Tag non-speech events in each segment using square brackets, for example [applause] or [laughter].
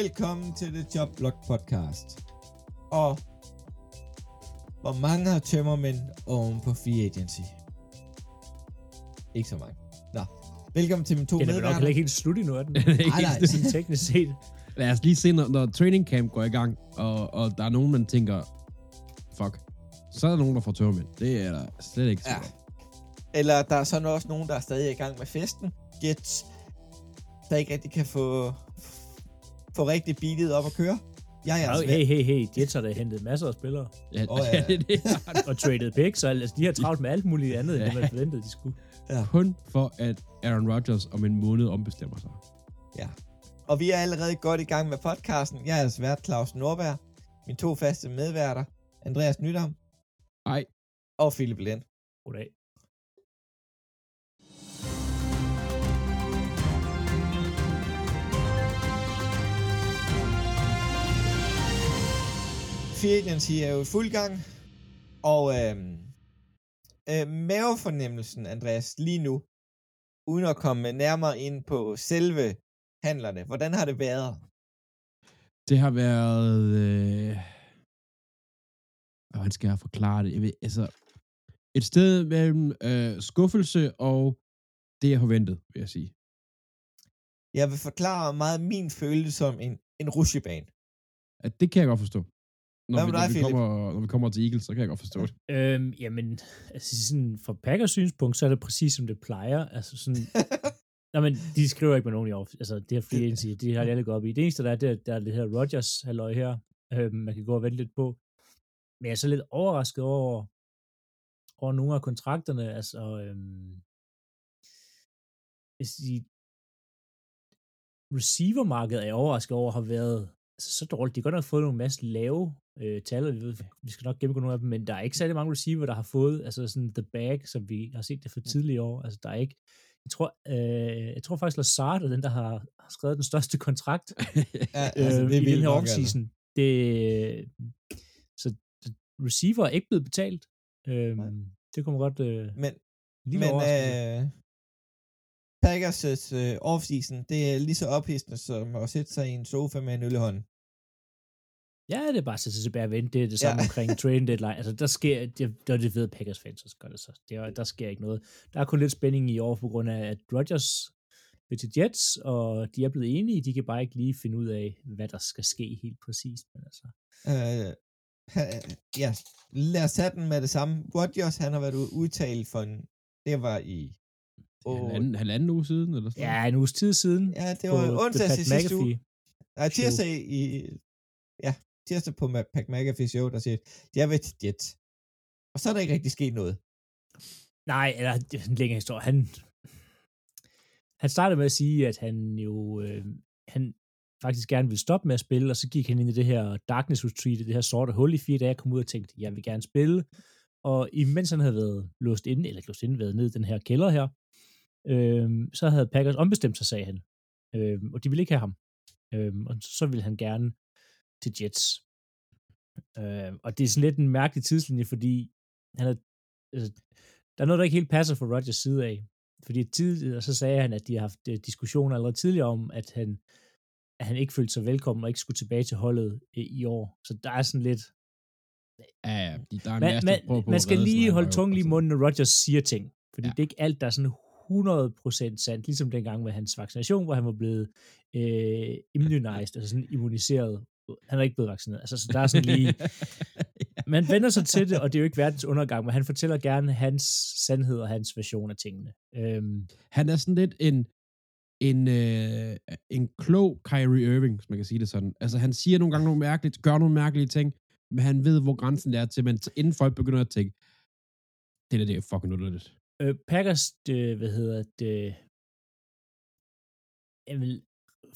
Velkommen til The Job Blog Podcast. Og hvor mange har tømmermænd oven på Free Agency? Ikke så mange. Nå, velkommen til mine to Den er vel nok medværter. heller ikke helt slut endnu, er den? [laughs] Nej, nej. Sådan teknisk set. Lad os lige se, når, når training camp går i gang, og, og der er nogen, man tænker, fuck, så er der nogen, der får tørmænd. Det er der slet ikke Ja. sikkert. Eller der er sådan også nogen, der er stadig i gang med festen. Jets, der ikke rigtig kan få, få rigtig beatet op at køre. Jeg er Oh, altså hey, hey, hey. Jets har da hentet masser af spillere. Ja, oh, ja. ja. det, det Og traded picks, så altså, de har travlt med alt muligt andet, end det man Ja. forventede, de skulle. er kun for, at Aaron Rodgers om en måned ombestemmer sig. Ja. Og vi er allerede godt i gang med podcasten. Jeg er altså vært Claus Norberg. Mine to faste medværter, Andreas Nydam Ej, og Philip Lind. Goddag. Free Agency er jo i fuld gang, og øhm, øh, mavefornemmelsen, Andreas, lige nu, uden at komme nærmere ind på selve handlerne, hvordan har det været? det har været... Øh... Hvordan skal jeg forklare det? Jeg ved, altså, et sted mellem øh, skuffelse og det, jeg forventede, vil jeg sige. Jeg vil forklare meget min følelse som en, en rushebane. At det kan jeg godt forstå. Når, vi, når, dig, vi kommer, når vi kommer til Eagles, så kan jeg godt forstå det. Øhm, jamen, altså sådan, fra Packers synspunkt, så er det præcis som det plejer. Altså sådan, [laughs] Nå, men de skriver ikke med nogen i år. Altså, det her free agency, de har de alle gået op i. Det eneste, der er, det er, der er det her Rodgers halløj her, øh, man kan gå og vente lidt på. Men jeg er så lidt overrasket over, over nogle af kontrakterne. Altså, øhm, hvis de, receivermarkedet er jeg overrasket over, har været altså, så dårligt. De har godt nok fået nogle masse lave øh, tal, og vi, ved, vi skal nok gennemgå nogle af dem, men der er ikke særlig mange receiver, der har fået altså sådan the bag, som vi har set det for tidligere år. Altså, der er ikke jeg tror, øh, jeg tror faktisk, Lazard er den, der har, har skrevet den største kontrakt [laughs] Ja, altså, øh, i vildt den her nok, offseason. Det, så receiver er ikke blevet betalt. Øh, det kommer godt øh, Men, lige men øh, Packers øh, offseason, det er lige så ophidsende som at sætte sig i en sofa med en øl i hånden. Ja, det er bare at sætte sig tilbage og vente. Det er det samme Ja. [laughs] omkring trading deadline. Altså, der sker, det, det er det ved Packers fans, så gør det så. Det er, der sker ikke noget. Der er kun lidt spænding i år, på grund af, at Rodgers vil til Jets, og de er blevet enige. De kan bare ikke lige finde ud af, hvad der skal ske helt præcist. Men altså, Øh, ja, lad os tage den med det samme. Rodgers, han har været udtalt for en, det var i, Åh. halvanden, halvanden uge siden, eller sådan ja, en uges tid siden. ja, det var onsdag i sidste uge. McAfee. Nej, tirsdag i, ja, tirsdag på Pat McAfee show, der siger, jeg vil til Jets. Og så er der ikke rigtig sket noget. Nej, eller det er en længere historie. Han, han startede med at sige, at han jo øh, han faktisk gerne ville stoppe med at spille, og så gik han ind i det her darkness retreat, det her sorte hul i fire dage, kom ud og tænkte, jeg vil gerne spille. Og imens han havde været låst inde, eller låst inde, været ned i den her kælder her, øh, så havde Packers ombestemt sig, sagde han. Øh, og de ville ikke have ham. Øh, og så ville han gerne til Jets. Øh, og det er sådan lidt en mærkelig tidslinje, fordi han havde, altså, der er noget, der ikke helt passer fra Rodgers side af. Fordi tidligere, så sagde han, at de har haft øh, diskussioner allerede tidligere om, at han, at han ikke følte sig velkommen og ikke skulle tilbage til holdet øh, i år. Så der er sådan lidt... Ja, ja, de- der er Man, man, man skal lige holde tungen i og munden, når Rodgers siger ting. Fordi ja. det er ikke alt, der er sådan 100% sandt, ligesom dengang med hans vaccination, hvor han var blevet øh, immunized, altså sådan immuniseret. Han er ikke blevet vaccineret. Altså, så der er sådan lige... [laughs] Man vender sig til det, og det er jo ikke verdens undergang, men han fortæller gerne hans sandhed og hans version af tingene. Øhm, Han er sådan lidt en, en, øh, en klog Kyrie Irving, hvis man kan sige det sådan. Altså, han siger nogle gange nogle mærkelige, gør nogle mærkelige ting, men han ved, hvor grænsen er til, men inden folk begynder at tænke, det der, det er fucking underligt. Øh, Packers, det, hvad hedder det, jamen,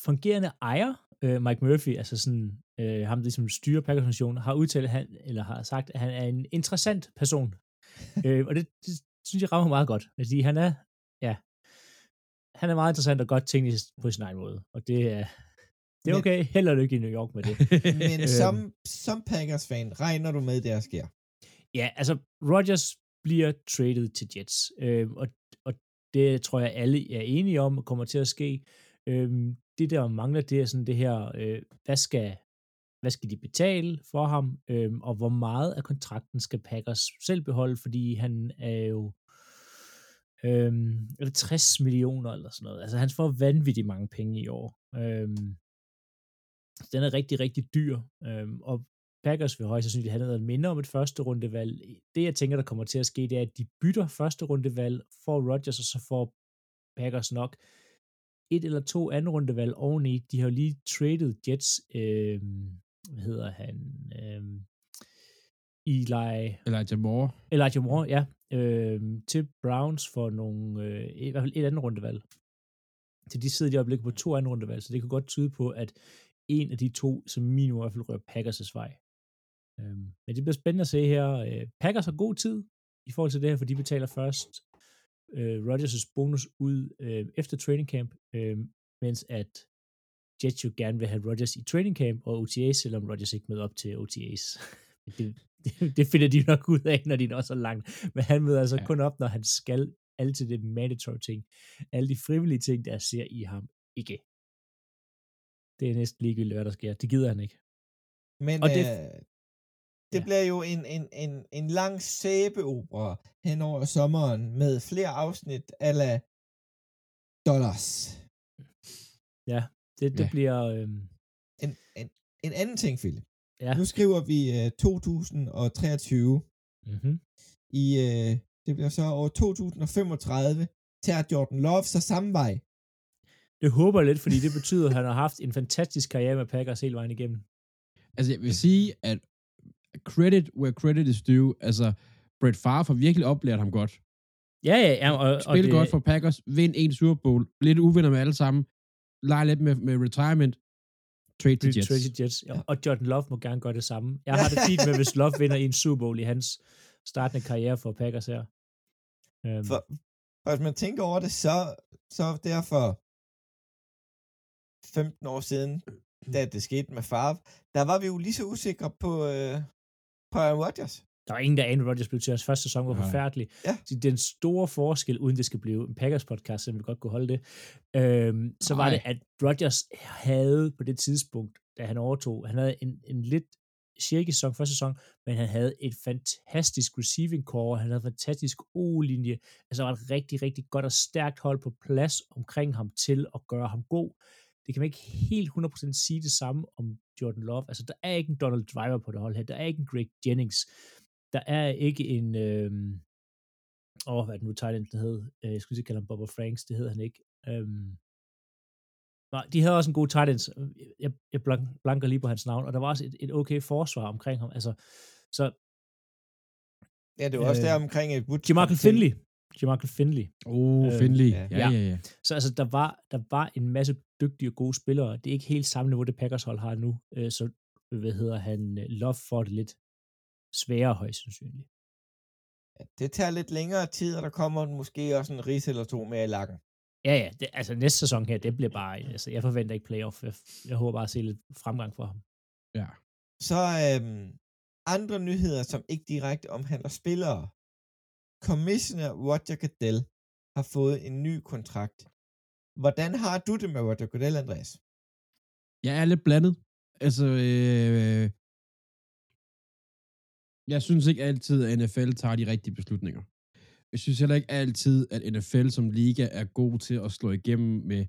fungerende ejer, øh, Mike Murphy, altså sådan, øh, ham, der som styrer Packers organisation, har udtalt, han, eller har sagt, at han er en interessant person. [laughs] øh, og det, det, synes jeg rammer meget godt, fordi han er, ja, han er meget interessant og godt teknisk på sin egen måde, og det er, det er Men- okay. Held og lykke i New York med det. [laughs] Men Øhm. som, som Packers-fan, regner du med, det her sker? Ja, altså Rodgers bliver traded til Jets, øh, og, og det tror jeg alle er enige om kommer til at ske. Øhm, det der mangler, det er sådan det her, øh, hvad skal hvad skal de betale for ham, øhm, og hvor meget af kontrakten skal Packers selv beholde, fordi han er jo øhm, eller 60 millioner eller sådan noget. Altså han får vanvittigt mange penge i år. Øhm, den er rigtig, rigtig dyr, øhm, og Packers vil højst sandsynligt have noget mindre om et første rundevalg. Det, jeg tænker, der kommer til at ske, det er, at de bytter første rundevalg, for Rodgers, og så får Packers nok et eller to anden rundevalg oveni. De har jo lige traded Jets, øh, hvad hedder han, øh, Eli... Elijah Moore. Elijah Moore, ja, øh, til Browns for nogle, øh, i hvert fald et andet rundevalg. Så de sidder i øjeblikket på to andre rundevalg, så det kan godt tyde på, at en af de to, som minimum i hvert fald rører Packers' vej. Øhm, men det bliver spændende at se her. Øh, Packers har god tid i forhold til det her, for de betaler først øh, Rodgers' bonus ud øh, efter training camp, øh, mens at Jets jo gerne vil have Rodgers i training camp og OTAs, selvom Rodgers ikke møder op til OTAs. [laughs] det, det, det finder de nok ud af, når de er så langt. Men han møder altså ja. kun op, når han skal altid det mandatory ting. Alle de frivillige ting, der ser i ham, ikke. Det er næsten ligegyldigt, hvad der sker. Det gider han ikke. Men og det, øh, det ja. bliver jo en, en, en, en lang sæbeopera hen over sommeren med flere afsnit ala dollars. Ja, det, det ja. bliver... Øhm... En, en, en anden ting, Philip. Ja. Nu skriver vi uh, 2023. Mm-hmm. I, uh, det bliver så år 2035, tager Jordan Love så samme vej. Det håber jeg lidt, fordi det betyder, at han har haft en fantastisk karriere med Packers hele vejen igennem. Altså, jeg vil sige, at credit where credit is due. Altså, Brett Favre har virkelig oplært ham godt. Ja, ja, ja. Og, Spil og godt det... for Packers, vind en Super Bowl, lidt uvenner med alle sammen, lege lidt med, med retirement, trade til Jets. Trade til Jets. Ja. Og Jordan Love må gerne gøre det samme. Jeg har det fint med, hvis Love vinder i en Super Bowl i hans startende karriere for Packers her. Um. For, for hvis man tænker over det, så, så derfor 15 år siden, da det skete med Favre, der var vi jo lige så usikre på, øh, på Aaron Rodgers. Der var ingen, der anede, Rodgers blev til hans første sæson var Nej. forfærdelig. Ja. Så den store forskel, uden det skal blive en Packers-podcast, så vi godt kunne holde det, øhm, så Nej. var det, at Rodgers havde på det tidspunkt, da han overtog, han havde en, en lidt shaky sæson, første sæson, men han havde et fantastisk receiving core, han havde en fantastisk O-linje, altså var et rigtig, rigtig godt og stærkt hold på plads omkring ham til at gøre ham god. Det kan man ikke helt 100% sige det samme om Jordan Love. Altså, der er ikke en Donald Driver på det hold her. Der er ikke en Greg Jennings. Der er ikke en... Øh, åh, oh, hvad er det nu, Thailand, hed? Øh, jeg skulle sige, kalde ham Boba Franks. Det hedder han ikke. Øhm, nej, de havde også en god tight end. Jeg, jeg blanker lige på hans navn. Og der var også et, et okay forsvar omkring ham. Altså, så... Ja, det var øh, også der omkring et... Jamarcus Finley. Jamarcus Finley. Oh, øh, Finley. Ja. Ja, ja, ja. Så altså, der var, der var en masse dygtige og gode spillere. Det er ikke helt samme niveau, det Packers hold har nu. Øh, så, hvad hedder han, Love for det lidt sværere højst sandsynligt. Ja, det tager lidt længere tid, og der kommer måske også en ris eller to mere i lakken. Ja, ja. Det, altså næste sæson her, det bliver bare... Altså, jeg forventer ikke playoff. Jeg, jeg håber bare at se lidt fremgang for ham. Ja. Så øhm, andre nyheder, som ikke direkte omhandler spillere. Commissioner Roger Goodell har fået en ny kontrakt. Hvordan har du det med Roger Goodell, Andreas? Jeg er lidt blandet. Altså, øh, jeg synes ikke altid, at NFL tager de rigtige beslutninger. Jeg synes heller ikke altid, at NFL som liga er god til at slå igennem med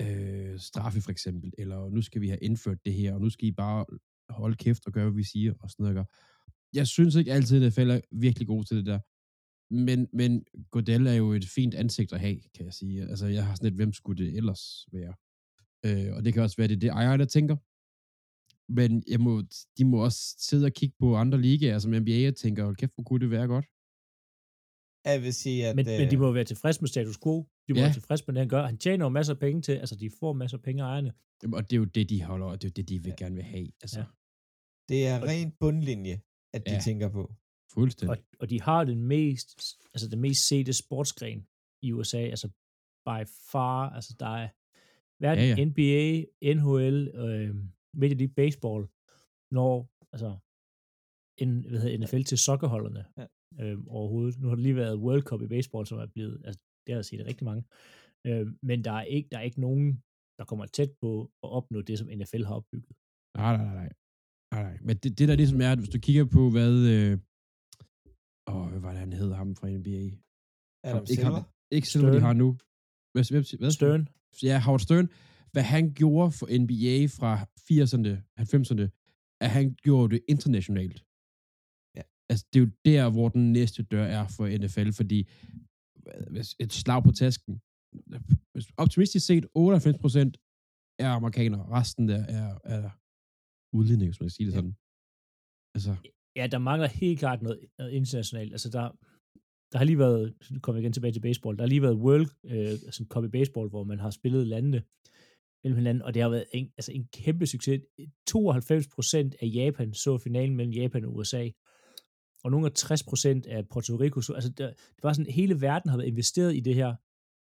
øh, straffe for eksempel, eller nu skal vi have indført det her, og nu skal I bare holde kæft og gøre, hvad vi siger, og sådan noget. Jeg synes ikke altid, at NFL er virkelig god til det der. Men, men Godel er jo et fint ansigt at have, kan jeg sige. Altså, jeg har sådan et, hvem skulle det ellers være? Øh, og det kan også være, det er det ejer, der tænker. Men jeg må, de må også sidde og kigge på andre ligaer, som NBA, og tænker, hold kæft, hvor kunne det være godt. Jeg vil sige, at... Men, øh... men de må være tilfredse med status quo. De må ja. være tilfredse med det, han gør. Han tjener jo masser af penge til, altså de får masser af penge af ejerne. Jamen, og det er jo det, de holder, og det er jo det, de vil ja. gerne vil have. Altså. Ja. Det er ren bundlinje, at de ja. tænker på. Fuldstændig. Og, og de har den mest, altså den mest sete sportsgren i USA, altså by far, altså der er hverken ja, ja. NBA, NHL, øh, Major League Baseball, når, altså, en, hvad hedder NFL til sokkerholderne ja. øh, overhovedet. Nu har det lige været World Cup i baseball, som er blevet, altså det har jeg set rigtig mange. Øh, men der er, ikke, der er ikke nogen, der kommer tæt på at opnå det, som NFL har opbygget. Nej, nej, nej. nej, nej. Men det, det der ligesom er, at hvis du kigger på, hvad... Øh, åh, hvad var det, han hed ham fra NBA? Adam ikke ham, Silver. ikke Silver, de har nu. Hvad, hvad, hvad? Stern, Ja, Howard Stern. Hvad han gjorde for NBA fra 80'erne, 90'erne, at han gjorde det internationalt. Ja. Altså, det er jo der, hvor den næste dør er for NFL, fordi et slag på tasken. Optimistisk set, 98% er amerikanere. Resten der er, er udlændinge, hvis man kan sige det Ja. sådan. Altså, ja, der mangler helt klart noget, noget internationalt. Altså, der, der har lige været, nu kommer igen tilbage til baseball, der har lige været World, øh, altså Cup i baseball, hvor man har spillet landene mellem hinanden, og det har været en, altså en kæmpe succes. 92% af Japan så finalen mellem Japan og USA, og nogle af 60% af Puerto Rico så, altså der, det var sådan, hele verden har været investeret i det her.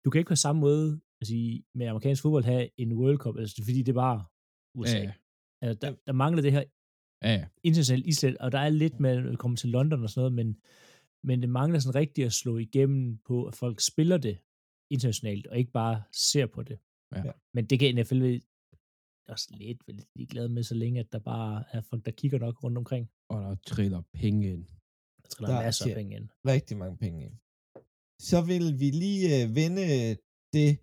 Du kan ikke på samme måde altså, i- med amerikansk fodbold have en World Cup, altså, fordi det var USA. ja, Altså, der, der mangler det her ja, ja. internationalt islet, og der er lidt med at komme til London og sådan noget, men, men det mangler sådan rigtigt at slå igennem på, at folk spiller det internationalt, og ikke bare ser på det. Ja. Men det kan NFL også lidt vel ligeglade med, så længe at der bare er folk, der kigger nok rundt omkring. Og der triller penge ind. Der triller Der er masser af penge ind. rigtig mange penge ind. Så vil vi lige øh, vende det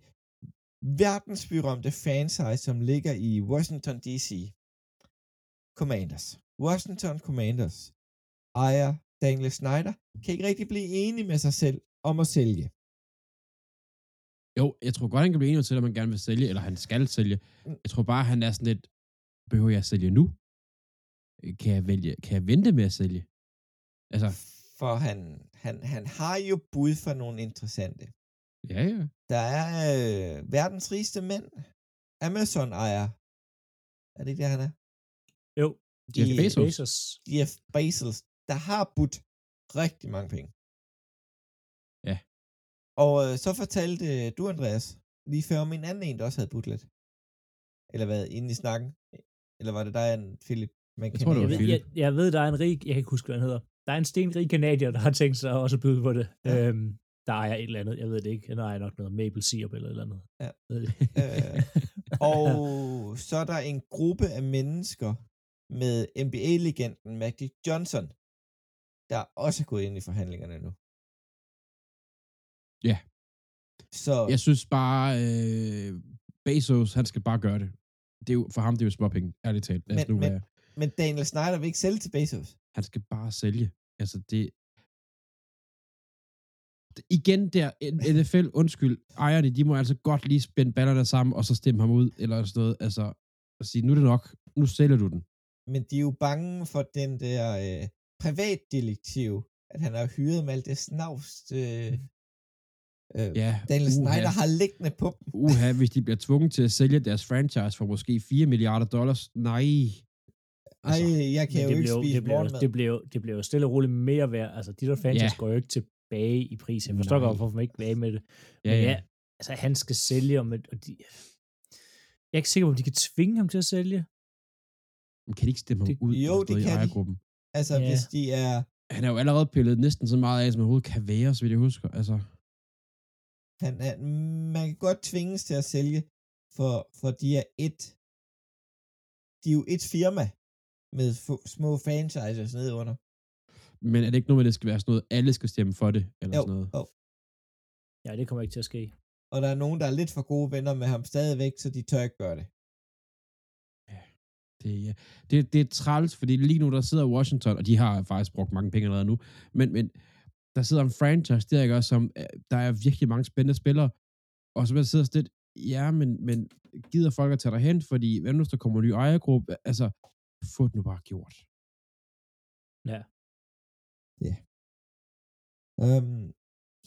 verdensberømte franchise, som ligger i Washington D.C. Commanders. Washington Commanders ejer Daniel Snyder, kan ikke rigtig blive enig med sig selv om at sælge. Jo, jeg tror godt, han kan blive enig til, at man gerne vil sælge, eller han skal sælge. Mm. Jeg tror bare, han er sådan lidt, behøver jeg at sælge nu? Kan jeg, vælge, kan jeg vente med at sælge? Altså, For han, han, han har jo bud for nogle interessante. ja, ja. Der er øh, verdens rigeste mænd. Amazon ejer. Er det ikke det, han er? Jo, Jeff De- Bezos. Bezos. Jeff Bezos, der har budt rigtig mange penge. Ja. Og øh, så fortalte øh, du, Andreas, lige før om en anden en, der også havde budt lidt. Eller hvad, inde i snakken? Eller var det dig, en Philip? Man Jeg tror, det Jeg var ved, Philip. jeg, jeg ved, der er en rig, jeg kan ikke huske, hvad han hedder. Der er en stenrig kanadier, der har tænkt sig også at byde på det. Ja. Øhm, der ejer et eller andet, jeg ved det ikke. Han ejer nok noget maple syrup eller et eller andet. Ja. Øh, Og [laughs] så er der en gruppe af mennesker med NBA-legenden Magic Johnson, der også er gået ind i forhandlingerne nu. Ja. Så Jeg synes bare, øh, Bezos, han skal bare gøre det. det er jo, for ham det er jo småpenge, ærligt talt. Lad Men- nu men- være. Men Daniel Snyder vil ikke sælge til Bezos. Han skal bare sælge. Altså det... Igen der, NFL, undskyld, ejerne, de må altså godt lige spænde ballerne sammen, og så stemme ham ud, eller sådan noget. Altså, at sige, nu er det nok, nu sælger du den. Men de er jo bange for den der øh, privatdetektiv, at han har hyret med alt det snavs, øh, øh, Ja, Daniel uha. Snyder har liggende på dem. Uha, hvis de bliver tvunget til at sælge deres franchise for måske 4 milliarder dollars. Nej. Ej, jeg kan jo det ikke blev, spise det, blev, morgenmad. det, blev, det blev jo stille og roligt mere værd. Altså, de der franchise Ja. går jo ikke tilbage i pris. Jeg forstår godt, hvorfor man ikke vil af med det. Ja, Men ja. ja, altså, han skal sælge, om et, og de, jeg er ikke sikker på, om de kan tvinge ham til at sælge. Kan de ikke stemme ham ud Jo, det noget i kan de. Altså, Ja. hvis de er... Han er jo allerede pillet næsten så meget af, som han overhovedet kan være, så vidt jeg husker. Altså, Han er, man kan godt tvinges til at sælge, for, for de er et... De er jo et firma med få, små franchises nede under. men er det ikke noget med, at det skal være sådan noget, alle skal stemme for det, eller Jo, sådan noget? jo. Ja, det kommer ikke til at ske. Og der er nogen, der er lidt for gode venner med ham stadigvæk, så de tør ikke gøre det. Det, ja. det, det er træls, fordi lige nu, der sidder Washington, og de har faktisk brugt mange penge allerede nu, men, men der sidder en franchise der, ikke som øh, der er virkelig mange spændende spillere, og så man sidder sådan lidt, ja, men, men gider folk at tage dig hen, fordi hvad nu, hvis der kommer en ny ejergruppe, altså, få det nu bare gjort. Ja. Øhm,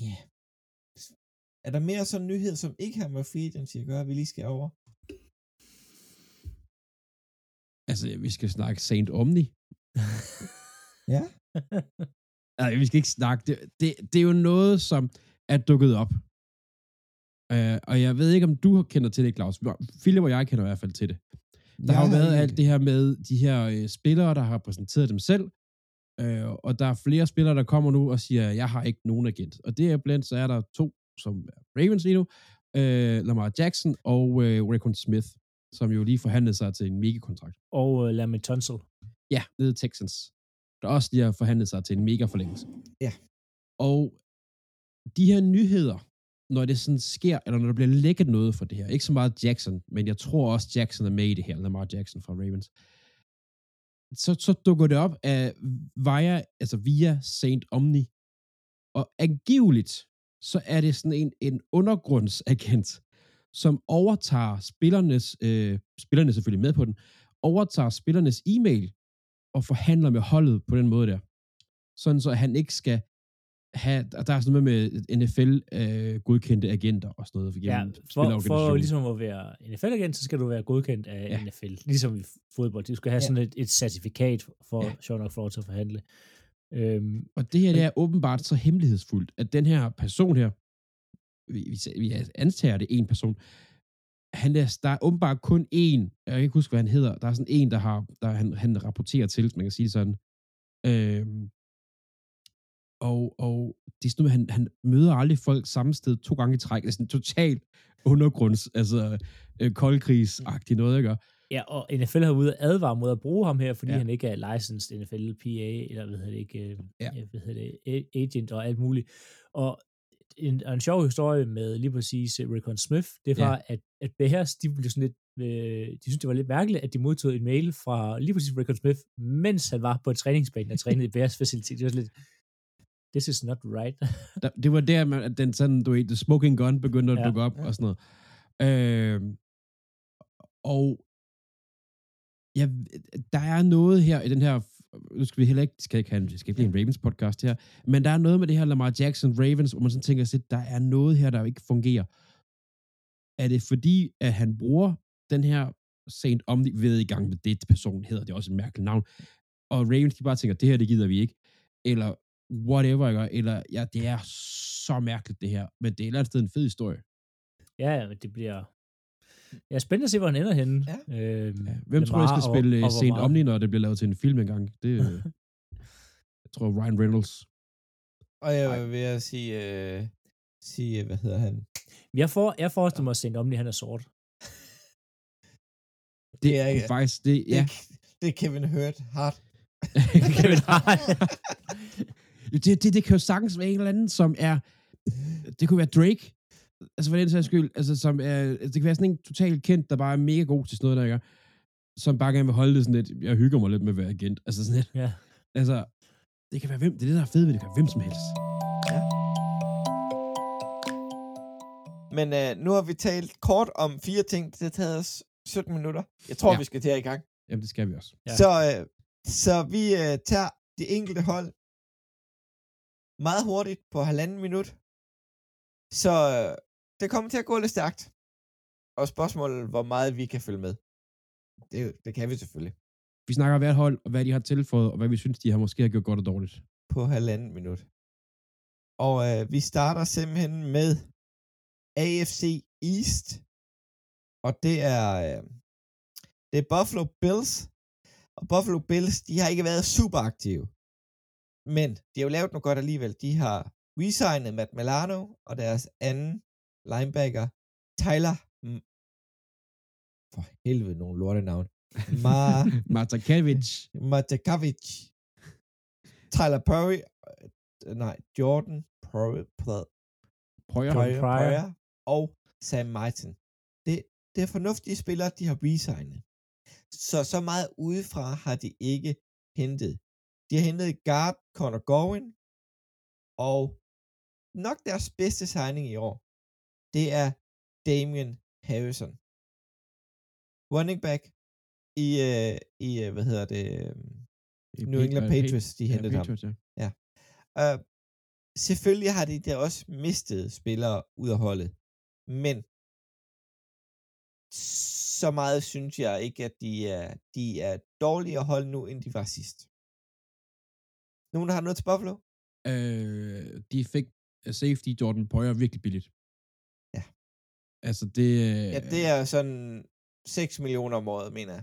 ja. Er der mere sådan nyhed, som ikke har med free agency at gøre, vi lige skal over? Altså, vi skal snakke Saint Omni. [laughs] Ja. Nej, vi skal ikke snakke. Det, det, det er jo noget, som er dukket op. Uh, og jeg ved ikke, om du kender til det, Claus. Philip og jeg kender i hvert fald til det. Der har jo været alt det her med de her øh, spillere, der har præsenteret dem selv, øh, og der er flere spillere, der kommer nu og siger, jeg har ikke nogen agent. Og det er blandt, så er der to, som er Ravens lige nu, øh, Lamar Jackson og øh, Raekwon Smith, som jo lige forhandlede sig til en mega-kontrakt. Og uh, Lamar Tunsil. Ja, nede i Texans. Der også lige har forhandlet sig til en mega-forlængelse. Ja. Og de her nyheder, når det sådan sker, eller når der bliver lækket noget for det her, ikke så meget Jackson, men jeg tror også Jackson er med i det her, Lamar Jackson fra Ravens, så, så dukker det op af, via, altså via Saint Omni, og angiveligt, så er det sådan en, en undergrundsagent, som overtager spillernes, øh, spillerne er selvfølgelig med på den, overtager spillernes e-mail og forhandler med holdet på den måde der. Sådan så han ikke skal have, og der er sådan noget med NFL-godkendte øh, agenter og sådan noget. Ja, gennem for, for ligesom at være NFL-agent, så skal du være godkendt af Ja. ja. NFL. Ligesom i fodbold. Du skal have Ja. ja. sådan et, et certifikat for Ja. ja. sjovt nok for at forhandle. Øhm, Og det her det er åbenbart så hemmelighedsfuldt, at den her person her, vi, vi, vi antager det en person, han er, der er åbenbart kun en, jeg kan ikke huske, hvad han hedder, der er sådan en, der, har, der han, han rapporterer til, man kan sige sådan. Øhm, og, og det er sådan noget, han, han møder aldrig folk samme sted to gange i træk. Det er sådan totalt undergrunds, altså øh, koldkrigsagtigt noget, ikke? ja, og NFL har ude advare mod at bruge ham her, fordi Ja. han ikke er licensed NFL PA, eller hvad hedder det ikke, øh, Ja. hvad hedder det, agent og alt muligt. Og en, en sjov historie med lige præcis uh, Rickon Smith, det var, ja. at, at Bears, de blev sådan lidt, øh, de synes det var lidt mærkeligt, at de modtog en mail fra lige præcis Rickon Smith, mens han var på et træningsbane og trænede i Bears facility. Det var sådan lidt, this is not right. Det var der, at den sådan, du ved, the smoking gun begyndte at Ja. dukke op Ja. og sådan noget. Øh, og ja, der er noget her i den her, nu skal vi heller ikke, skal ikke have, en- skal ikke blive en Ravens podcast her, men der er noget med det her Lamar Jackson Ravens, hvor man sådan tænker sig, der er noget her, der ikke fungerer. Er det fordi, at han bruger den her Saint Omni, ved i gang med det person hedder, det er også et mærkeligt navn, og Ravens, de bare tænker, det her, det gider vi ikke, eller whatever, ikke? eller ja, det er så mærkeligt det her, men det er et eller andet sted en fed historie. ja, det bliver... Ja, spændende at se, hvor han ender henne. Ja. Øhm, Ja, hvem tror jeg skal spille og, Saint meget. Omni, når det bliver lavet til en film engang? Det, øh, [laughs] jeg tror Ryan Reynolds. Og jeg vil jeg sige, øh, sige, hvad hedder han? Jeg, for, jeg forestiller mig, at St. Omni, han er sort. [laughs] Det er er ikke- faktisk, det, Det, ja. er- det er Kevin Hurt. Hart. [laughs] Kevin Hart. det, det, det kan jo sagtens være en eller anden, som er, det kunne være Drake, altså for den sags skyld, altså som er, altså, det kan være sådan en totalt kendt, der bare er mega god til sådan noget, der ikke som bare gerne vil holde det sådan lidt, jeg hygger mig lidt med at være agent, altså sådan lidt, ja. altså, det kan være hvem, det er det, der er fedt ved det, kan være hvem som helst. Men øh, nu har vi talt kort om fire ting. Det har taget os 17 minutter. Jeg tror, Ja. ja. vi skal til i gang. Jamen, det skal vi også. Ja. Ja. Så, øh, så vi øh, tager de enkelte hold meget hurtigt på halvanden minut. Så øh, det kommer til at gå lidt stærkt. Og spørgsmålet, hvor meget vi kan følge med. Det, det kan vi selvfølgelig. Vi snakker hvert hold, og hvad de har tilføjet, og hvad vi synes, de har måske har gjort godt og dårligt. På halvanden minut. Og øh, vi starter simpelthen med AFC East. Og det er, øh, det er Buffalo Bills. Og Buffalo Bills, de har ikke været super aktive. Men de har jo lavet noget godt alligevel. De har resignet Matt Milano og deres anden linebacker, Tyler M- for helvede nogle lortenavn. Ma [laughs] Martakevich. Matakavic, Tyler Perry, øh, nej, Jordan Perry. Pryor, Pryor. Pryor og Sam Martin. Det, det er fornuftige spillere, de har resignet. Så så meget udefra har de ikke hentet. De har hentet guard Connor Gowen, og nok deres bedste signing i år, det er Damian Harrison. Running back i, øh, i øh, hvad hedder det, øh, New England Patriots, de hentede ham. Patriots, ja. Uh, selvfølgelig har de der også mistet spillere ud af holdet, men så meget synes jeg ikke, at de er, de er dårligere hold nu, end de var sidst. Nogen, der har noget til Buffalo? Øh, de fik øh, safety Jordan Poyer virkelig billigt. Ja. Altså det... øh, Ja, det er sådan 6 millioner om året, mener jeg.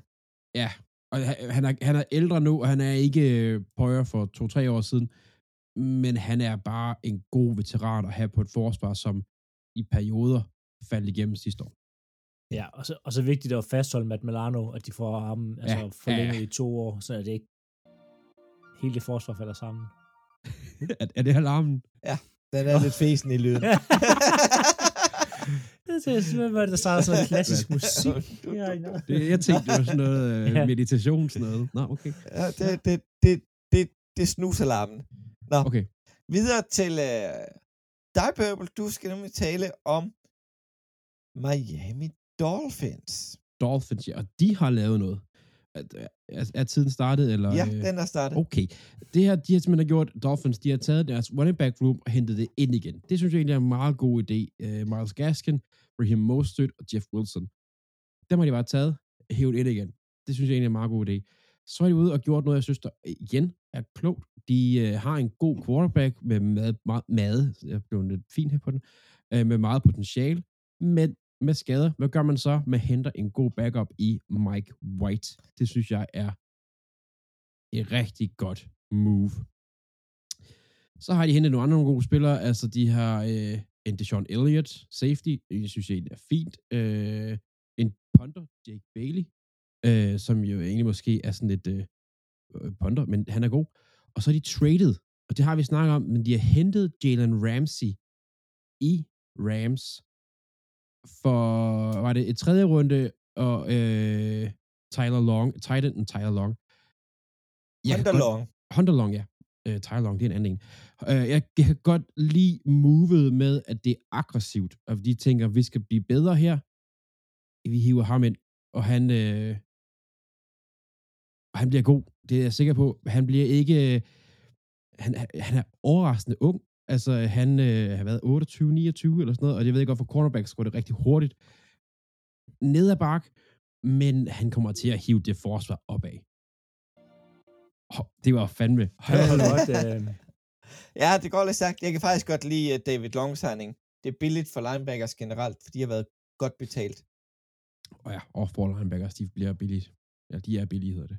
Ja, og han han er, han er ældre nu, og han er ikke øh, Poyer for to-tre år siden, men han er bare en god veteran at have på et forsvar, som i perioder faldt igennem sidste år. Ja, og så, og så vigtigt at fastholde Matt Milano, at de får ham altså, Ja, forlænget ja. i to år, så er det ikke hele det forsvar falder sammen. [laughs] er, er det alarmen? Den er lidt fesen i lyden. [laughs] det er simpelthen, hvad der starter sådan noget [laughs] klassisk musik. [laughs] Det, jeg tænkte, det var sådan noget øh, meditation, sådan noget. Nå, okay. ja, det, det, det, det, det er snusalarmen. Nå, Okay. videre til øh, dig, Purple. Du skal nemlig tale om Miami Dolphins. Dolphins, ja, og de har lavet noget. Er, er, er tiden startet, eller? Ja, øh, den er startet. Okay. Det her, de har simpelthen gjort, Dolphins, de har taget deres running back room og hentet det ind igen. Det synes jeg egentlig er en meget god idé. Uh, Miles Gaskin, Raheem Mostert og Jeff Wilson. Dem har de bare taget, hævet ind igen. Det synes jeg egentlig er en meget god idé. Så er de ude og gjort noget, jeg synes, der igen er klogt. De uh, har en god quarterback med mad, meget, mad, jeg blev lidt fin her på den, uh, med meget potentiale, men med skader. Hvad gør man så? Man henter en god backup i Mike White. Det synes jeg er et rigtig godt move. Så har de hentet nogle andre gode spillere. Altså, de har øh, en Deshaun Elliott, safety. Øh, jeg synes egentlig er fint. Øh, en punter, Jake Bailey, øh, som jo egentlig måske er sådan lidt øh, øh, punter, men han er god. Og så er de traded, og det har vi snakket om, men de har hentet Jalen Ramsey i Rams for, var det et tredje runde, og øh, Tyler Long, Titan Tyler Long. Jeg kan Hunter godt- Long. Hunter Long, ja. Øh, Tyler Long, det er en anden en. Øh, jeg kan godt lide movet med, at det er aggressivt, og de tænker, vi skal blive bedre her. Vi hiver ham ind, og han, øh, og han bliver god. Det er jeg sikker på. Han bliver ikke... øh, Han, han er overraskende ung. Altså, han øh, har været 28-29 eller sådan noget, og jeg ved godt, for cornerbacks går det rigtig hurtigt. Ned ad bak, men han kommer til at hive det forsvar opad. Oh, det var fandme. Var godt, øh, Ja, det går lidt sagt. Jeg kan faktisk godt lide uh, David Long signing. Det er billigt for linebackers generelt, for de har været godt betalt. Og ja, off-ball linebackers, de bliver billigt. Ja, de er billige, hedder det.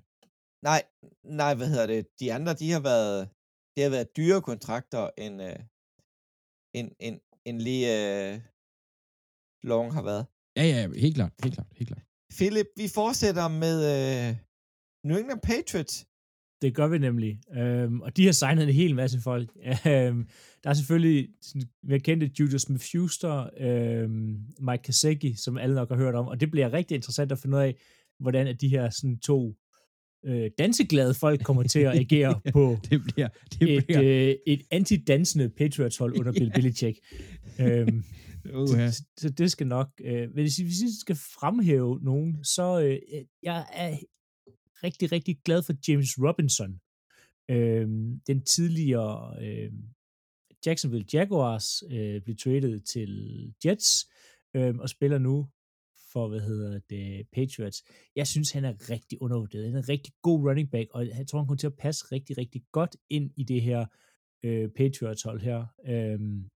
Nej, nej, hvad hedder det? De andre, de har været, det har været dyre kontrakter, end, uh, end, end, end lige uh, Long har været. Ja, ja, helt klart, helt klart, helt klart. Philip, vi fortsætter med uh, New England Patriots. Det gør vi nemlig. Øhm, og de har signet en hel masse folk. [laughs] Øhm, der er selvfølgelig sådan, vi kendte Julius Smith-Schuster, øhm, Mike Kasecki, som alle nok har hørt om, og det bliver rigtig interessant at finde ud af, hvordan at de her sådan to øh, danseglade folk kommer til at agere [laughs] på det bliver, det et, bliver, øh, et anti-dansende Patriots-hold under [laughs] Bill Belichick. øhm, Uha. så, så det skal nok... Øh, hvis, hvis jeg skal fremhæve nogen, så øh, jeg er rigtig, rigtig glad for James Robinson. Øh, den tidligere øh, Jacksonville Jaguars øh, blev traded til Jets øh, og spiller nu for, hvad hedder det, Patriots. Jeg synes, han er rigtig undervurderet. Han er en rigtig god running back, og jeg tror, han kommer til at passe rigtig, rigtig godt ind i det her øh, Patriots-hold her. Øhm,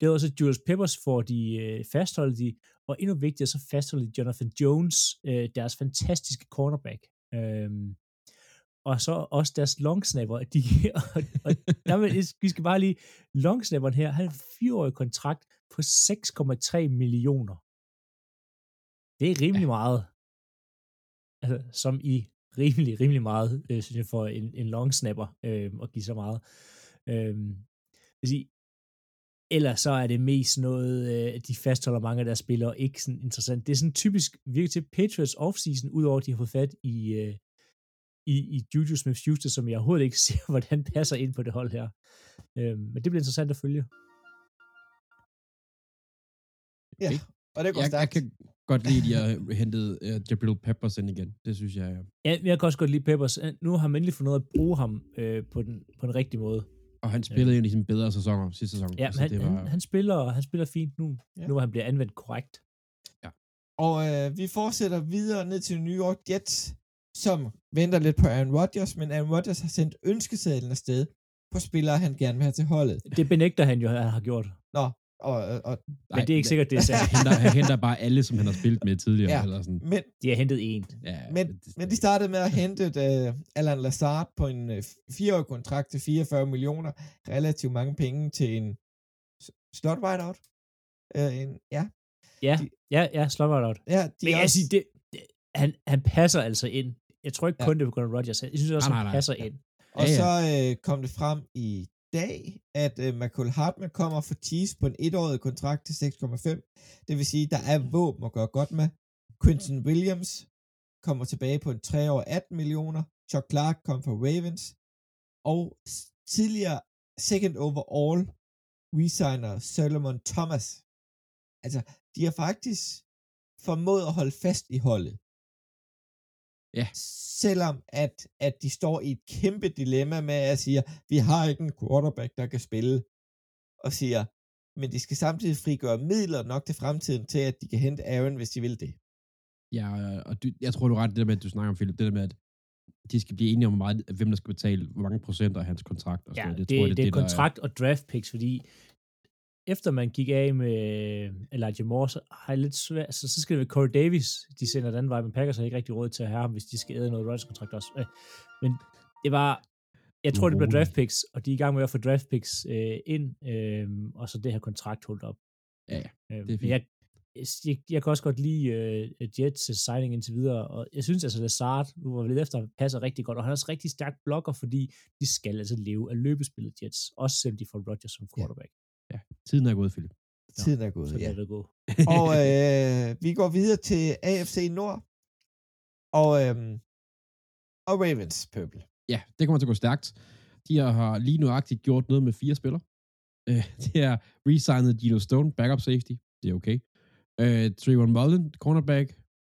det er også Julius Peppers får de øh, fastholdt de, og endnu vigtigere, så fastholder de Jonathan Jones, øh, deres fantastiske cornerback. Øhm, og så også deres longsnapper. De, og, og der vil, [laughs] vi skal bare lige, longsnapperen her, han har en fireårig kontrakt på 6,3 millioner. Det er rimelig ja. meget. Altså, som i rimelig, rimelig meget, øh, synes jeg, for en, en longsnapper øh, at give så meget. Øh, vil sige, Ellers så er det mest noget, øh, de fastholder mange af deres spillere, ikke sådan interessant. Det er sådan typisk virker til Patriots offseason, udover at de har fået fat i, øh, i, i Juju Smith-Schuster, som jeg overhovedet ikke [laughs] ser, hvordan passer ind på det hold her. Øh, men det bliver interessant at følge. Ja, og det går Jeg, jeg kan godt lide, at de har [laughs] hentet uh, Jabril Peppers ind igen. Det synes jeg, ja. Ja, jeg kan også godt lide Peppers. Øh, Nu har man endelig fundet ud af at bruge ham øh, på, den, på den rigtige måde. Og han spillede en af sine bedre sæsoner sidste sæson. Ja, men han, det var, han, han, spiller, han spiller fint nu, Ja. ja. nu hvor han bliver anvendt korrekt. Og øh, vi fortsætter videre ned til New York Jets, som venter lidt på Aaron Rodgers, men Aaron Rodgers har sendt ønskesedlen afsted på spillere, han gerne vil have til holdet. Det benægter han jo, at han har gjort. Nå, og, og, Men det er ikke sikkert, det er Han sandt. henter, han henter bare alle, som han har spillet med tidligere. Ja. Ja. Eller sådan. men, De har hentet en. Ja, men, det- men de startede med at [laughs] hente uh, Alan Lazard på en uh, fireårig kontrakt til 44 millioner. Relativt mange penge til en slot wideout. Øh, en, ja, Ja, De- ja, ja, slumber out. ja, de Men er jeg også, siger, det, det, han, han passer altså ind. Jeg tror ikke Ja. kun, det er på grund af Rodgers. Jeg synes også, Nej, han nej, nej. passer ind. Og Ja, ja. så øh, kom det frem i dag, at øh, Michael Hartman kommer for tease på en etårig kontrakt til 6,5. Det vil sige, der er våben at gøre godt med. Quinton Williams kommer tilbage på en 3 år 18 millioner. Chuck Clark kom fra Ravens. Og tidligere second overall resigner Solomon Thomas. Altså, de har faktisk formået at holde fast i holdet. Ja. Selvom at, at de står i et kæmpe dilemma med at sige, vi har ikke en quarterback, der kan spille, og siger, men de skal samtidig frigøre midler nok til fremtiden til, at de kan hente Aaron, hvis de vil det. Ja, og du, jeg tror, du er ret det der med, at du snakker om, Philip, det der med, at de skal blive enige om, meget, hvem der skal betale, hvor mange procent af hans kontrakt. Og sådan Ja, noget. det, tror det, jeg, det er der kontrakt og draft picks, fordi efter man gik af med Elijah Moore, så har jeg lidt svært, så, så skal det være Corey Davis, de sender den vej, men Packers har ikke rigtig råd til at have ham, hvis de skal æde noget Rodgers-kontrakt også. Øh, Men det var, jeg tror, det bliver Urolig. draft picks, og de er i gang med at få draft picks øh, ind, øh, og så det her kontrakt holdt op. Ja, ja, Øh, det er fint. jeg, jeg, jeg kan også godt lide øh, Jets' signing indtil videre, og jeg synes altså, Lazard, nu var vi lidt efter, passer rigtig godt, og han er også rigtig stærk blokker, fordi de skal altså leve af løbespillet Jets, også selvom de får Rodgers som quarterback. Tiden er gået, Philip. Tiden er gået, ja. det gå. Og [laughs] øh, vi går videre til AFC Nord. Og, øhm, og Ravens, Purple. Ja, det kommer til at gå stærkt. De har lige nuagtigt gjort noget med fire spillere. [laughs] Øh, det er resignet Gino Stone, backup safety. Det er okay. Øh, Trayvon Mullen, cornerback,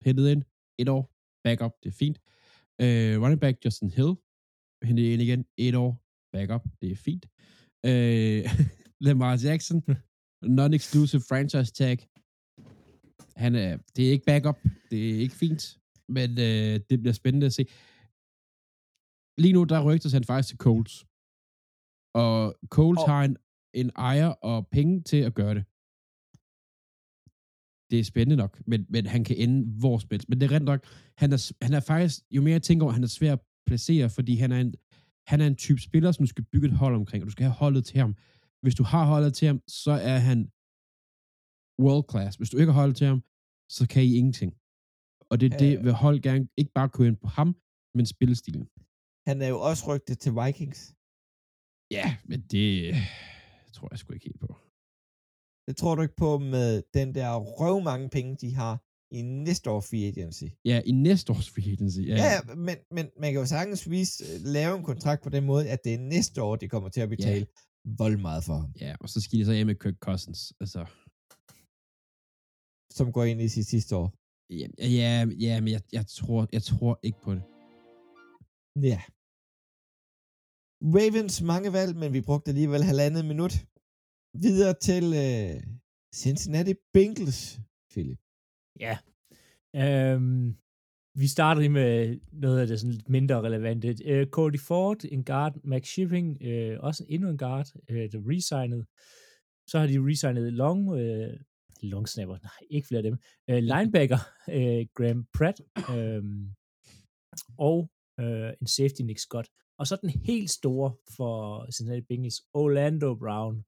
hentet ind. Et år, backup, det er fint. Øh, running back Justin Hill, hentet ind igen. Et år, backup, det er fint. Øh, [laughs] Lamar Jackson, [laughs] non-exclusive franchise tag. Han er, det er ikke backup, det er ikke fint, men øh, det bliver spændende at se. Lige nu, der rygtes han faktisk til Colts. Og Colts Og- har en, en ejer og penge til at gøre det. Det er spændende nok, men, men han kan ende hvor som helst. Men det er rent nok, han er, han er faktisk, jo mere jeg tænker over, han er svær at placere, fordi han er en, han er en type spiller, som du skal bygge et hold omkring, og du skal have holdet til ham. Hvis du har holdet til ham, så er han world class. Hvis du ikke har holdet til ham, så kan I ingenting. Og det er det, Øh. vil hold gerne ikke bare køre ind på ham, men spillestilen. Han er jo også rygtet til Vikings. Ja, men det tror jeg sgu ikke helt på. Det tror du ikke på med den der røv mange penge, de har i næste år free agency. Ja, i næste års free agency. Ja, Ja, ja men, men man kan jo sagtens vise, lave en kontrakt på den måde, at det er næste år, de kommer til at betale yeah. Vold meget for ham, ja, og så skal de så af med Kirk Cousins. Altså, som går ind i sit sidste år. ja, ja, ja men jeg, jeg, tror, jeg tror ikke på det. Ja. Ravens mange valg, men vi brugte alligevel halvandet minut. Videre til øh, Cincinnati Bengals, Philip. Ja. Øhm, vi starter lige med noget af det sådan lidt mindre relevante. Øh, Cody Ford, en guard, Max Shipping, øh, også endnu en guard, øh, der resignede. Så har de resignet long, øh, long snapper, nej, ikke flere af dem. Øh, linebacker, øh, Graham Pratt, øh, og øh, en safety, Nick Scott. Og så den helt store for Cincinnati Bengals, Orlando Brown.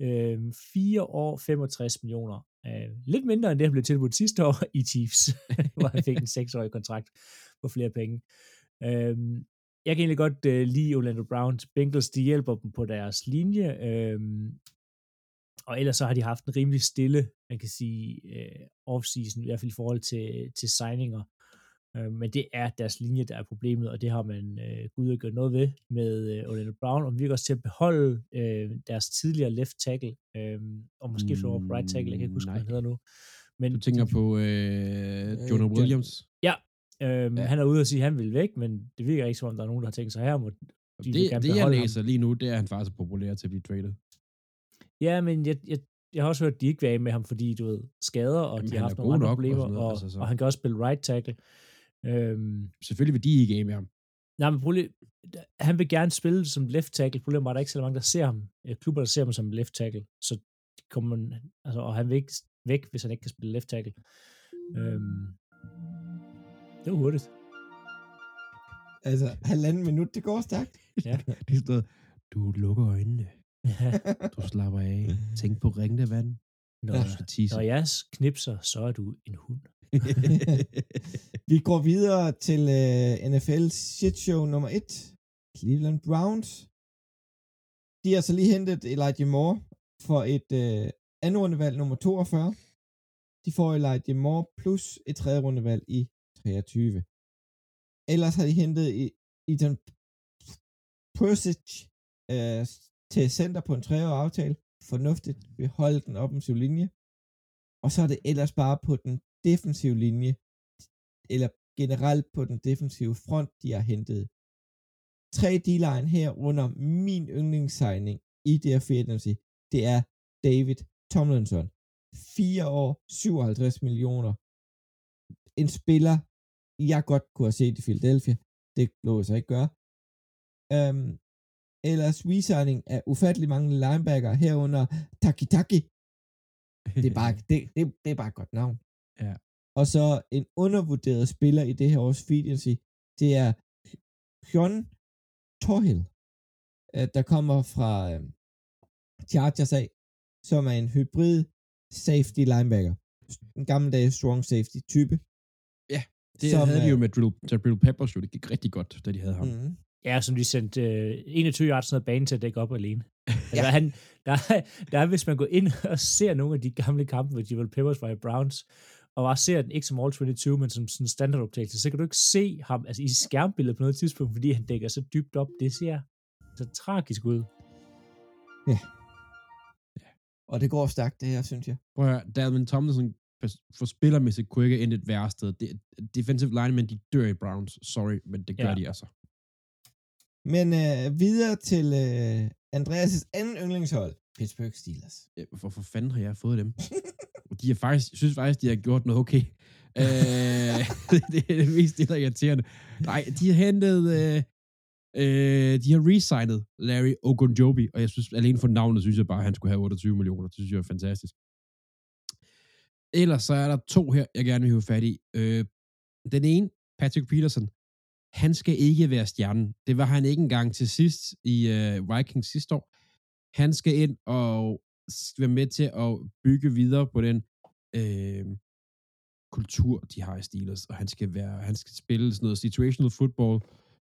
Øh, 4 år, 65 millioner. Øh, lidt mindre end det, han blev tilbudt sidste år [laughs] i Chiefs, [laughs] hvor han fik en seksårig kontrakt på flere penge. Øh, jeg kan egentlig godt øh, lide Orlando Browns. Bengals, de hjælper dem på deres linje. Øh, og ellers så har de haft en rimelig stille, man kan sige, øh, off-season, i hvert fald i forhold til, til signinger. Øh, men det er deres linje, der er problemet, og det har man øh, gud at gøre noget ved med øh, Orlando Brown, og vi virker også til at beholde øh, deres tidligere left tackle, øh, og måske over på right tackle, jeg kan ikke huske, hvad han Nej. hedder nu. Men Du tænker på øh, Jonah John- Williams. øh, Ja. han er ude og sige, at han vil væk, men det virker ikke som om, der er nogen, der har tænkt sig her, må de det, det jeg beholde ham. læser lige nu, det er, at han faktisk er populær til at blive traded. Ja, men jeg, jeg, jeg har også hørt, at de ikke vil af med ham, fordi du ved, skader, og Jamen, de har haft nogle andre og problemer, og, og, altså, så- og han kan også spille right tackle. Øhm, Selvfølgelig vil de ikke af med ham. nej, men problem, han vil gerne spille som left tackle. Problemet er, at der er ikke så mange, der ser ham. Øh, Klubber, der ser ham som left tackle. Så kommer, man- altså, og han vil ikke væk, hvis han ikke kan spille left tackle. Øhm, det var hurtigt. Altså, halvanden minut, det går stærkt. [laughs] Det er sådan, du lukker øjnene, du slapper af, tænk på ringende vand, Når, når jeg knipser, så er du en hund. Vi går videre til uh, NFL shit show nummer 1. Cleveland Browns. De har så lige hentet Elijah Moore for et uh, andet rundevalg nummer 42. De får Elijah Moore plus et tredje rundevalg i 23. Ellers har de hentet i- Ethan Persic uh, til center på en treårig aftale. Fornuftigt beholde den offensive linje. Og så er det ellers bare på den defensive linje, eller generelt på den defensive front, de har hentet. Tre D-line her under min yndlingssigning i det her free det er David Tomlinson. 4 år, 57 millioner. En spiller, jeg godt kunne have set i Philadelphia. Det lå jeg så ikke gøre. Um, ellers resigning af ufattelig mange linebacker herunder Taki Taki. Det er bare, [laughs] det, det, det er bare et godt navn. Ja. Og så en undervurderet spiller i det her års free agency, det er John Torhill, øh, der kommer fra øh, Chargers af, som er en hybrid safety linebacker. En gammeldags strong safety type. Det som, havde de jo med Drill, Drill Peppers jo. Det gik rigtig godt, da de havde ham. Mm. Ja, som de sendte øh, 21 yards ned banen til at dække op alene. [laughs] Altså, Ja. han, der, er- der er, hvis man går ind og ser nogle af de gamle kampe, hvor Javel Peppers var i Browns, og bare ser den ikke som All 22, men som sådan en standardoptagelse, så kan du ikke se ham altså, i skærmbilledet på noget tidspunkt, fordi han dækker så dybt op. Det ser så tragisk ud. Og det går stærkt, det her, synes jeg. Prøv at høre, Dalvin Tomlinson for- for spillermæssigt kunne ikke ende et værre sted. Det, defensive linemen, de dør i Browns. Sorry, men det gør Ja. de altså. Men øh, videre til øh, Andreas' anden yndlingshold, Pittsburgh Steelers. Øh, ja, Hvorfor fanden har jeg fået dem? [laughs] de er faktisk, jeg synes faktisk, de har gjort noget okay. øh, [laughs] det er det mest det, der er irriterende. Nej, de har hentet, øh, øh, de har resignet Larry Ogunjobi, og jeg synes, alene for navnet, synes jeg bare, at han skulle have 28 millioner. Det synes jeg er fantastisk. Ellers så er der to her, jeg gerne vil have fat i. Øh, den ene, Patrick Peterson, han skal ikke være stjernen. Det var han ikke engang til sidst i øh, Vikings sidste år. Han skal ind og s- være med til at bygge videre på den øh, kultur, de har i Steelers, og han skal være, han skal spille sådan noget situational football,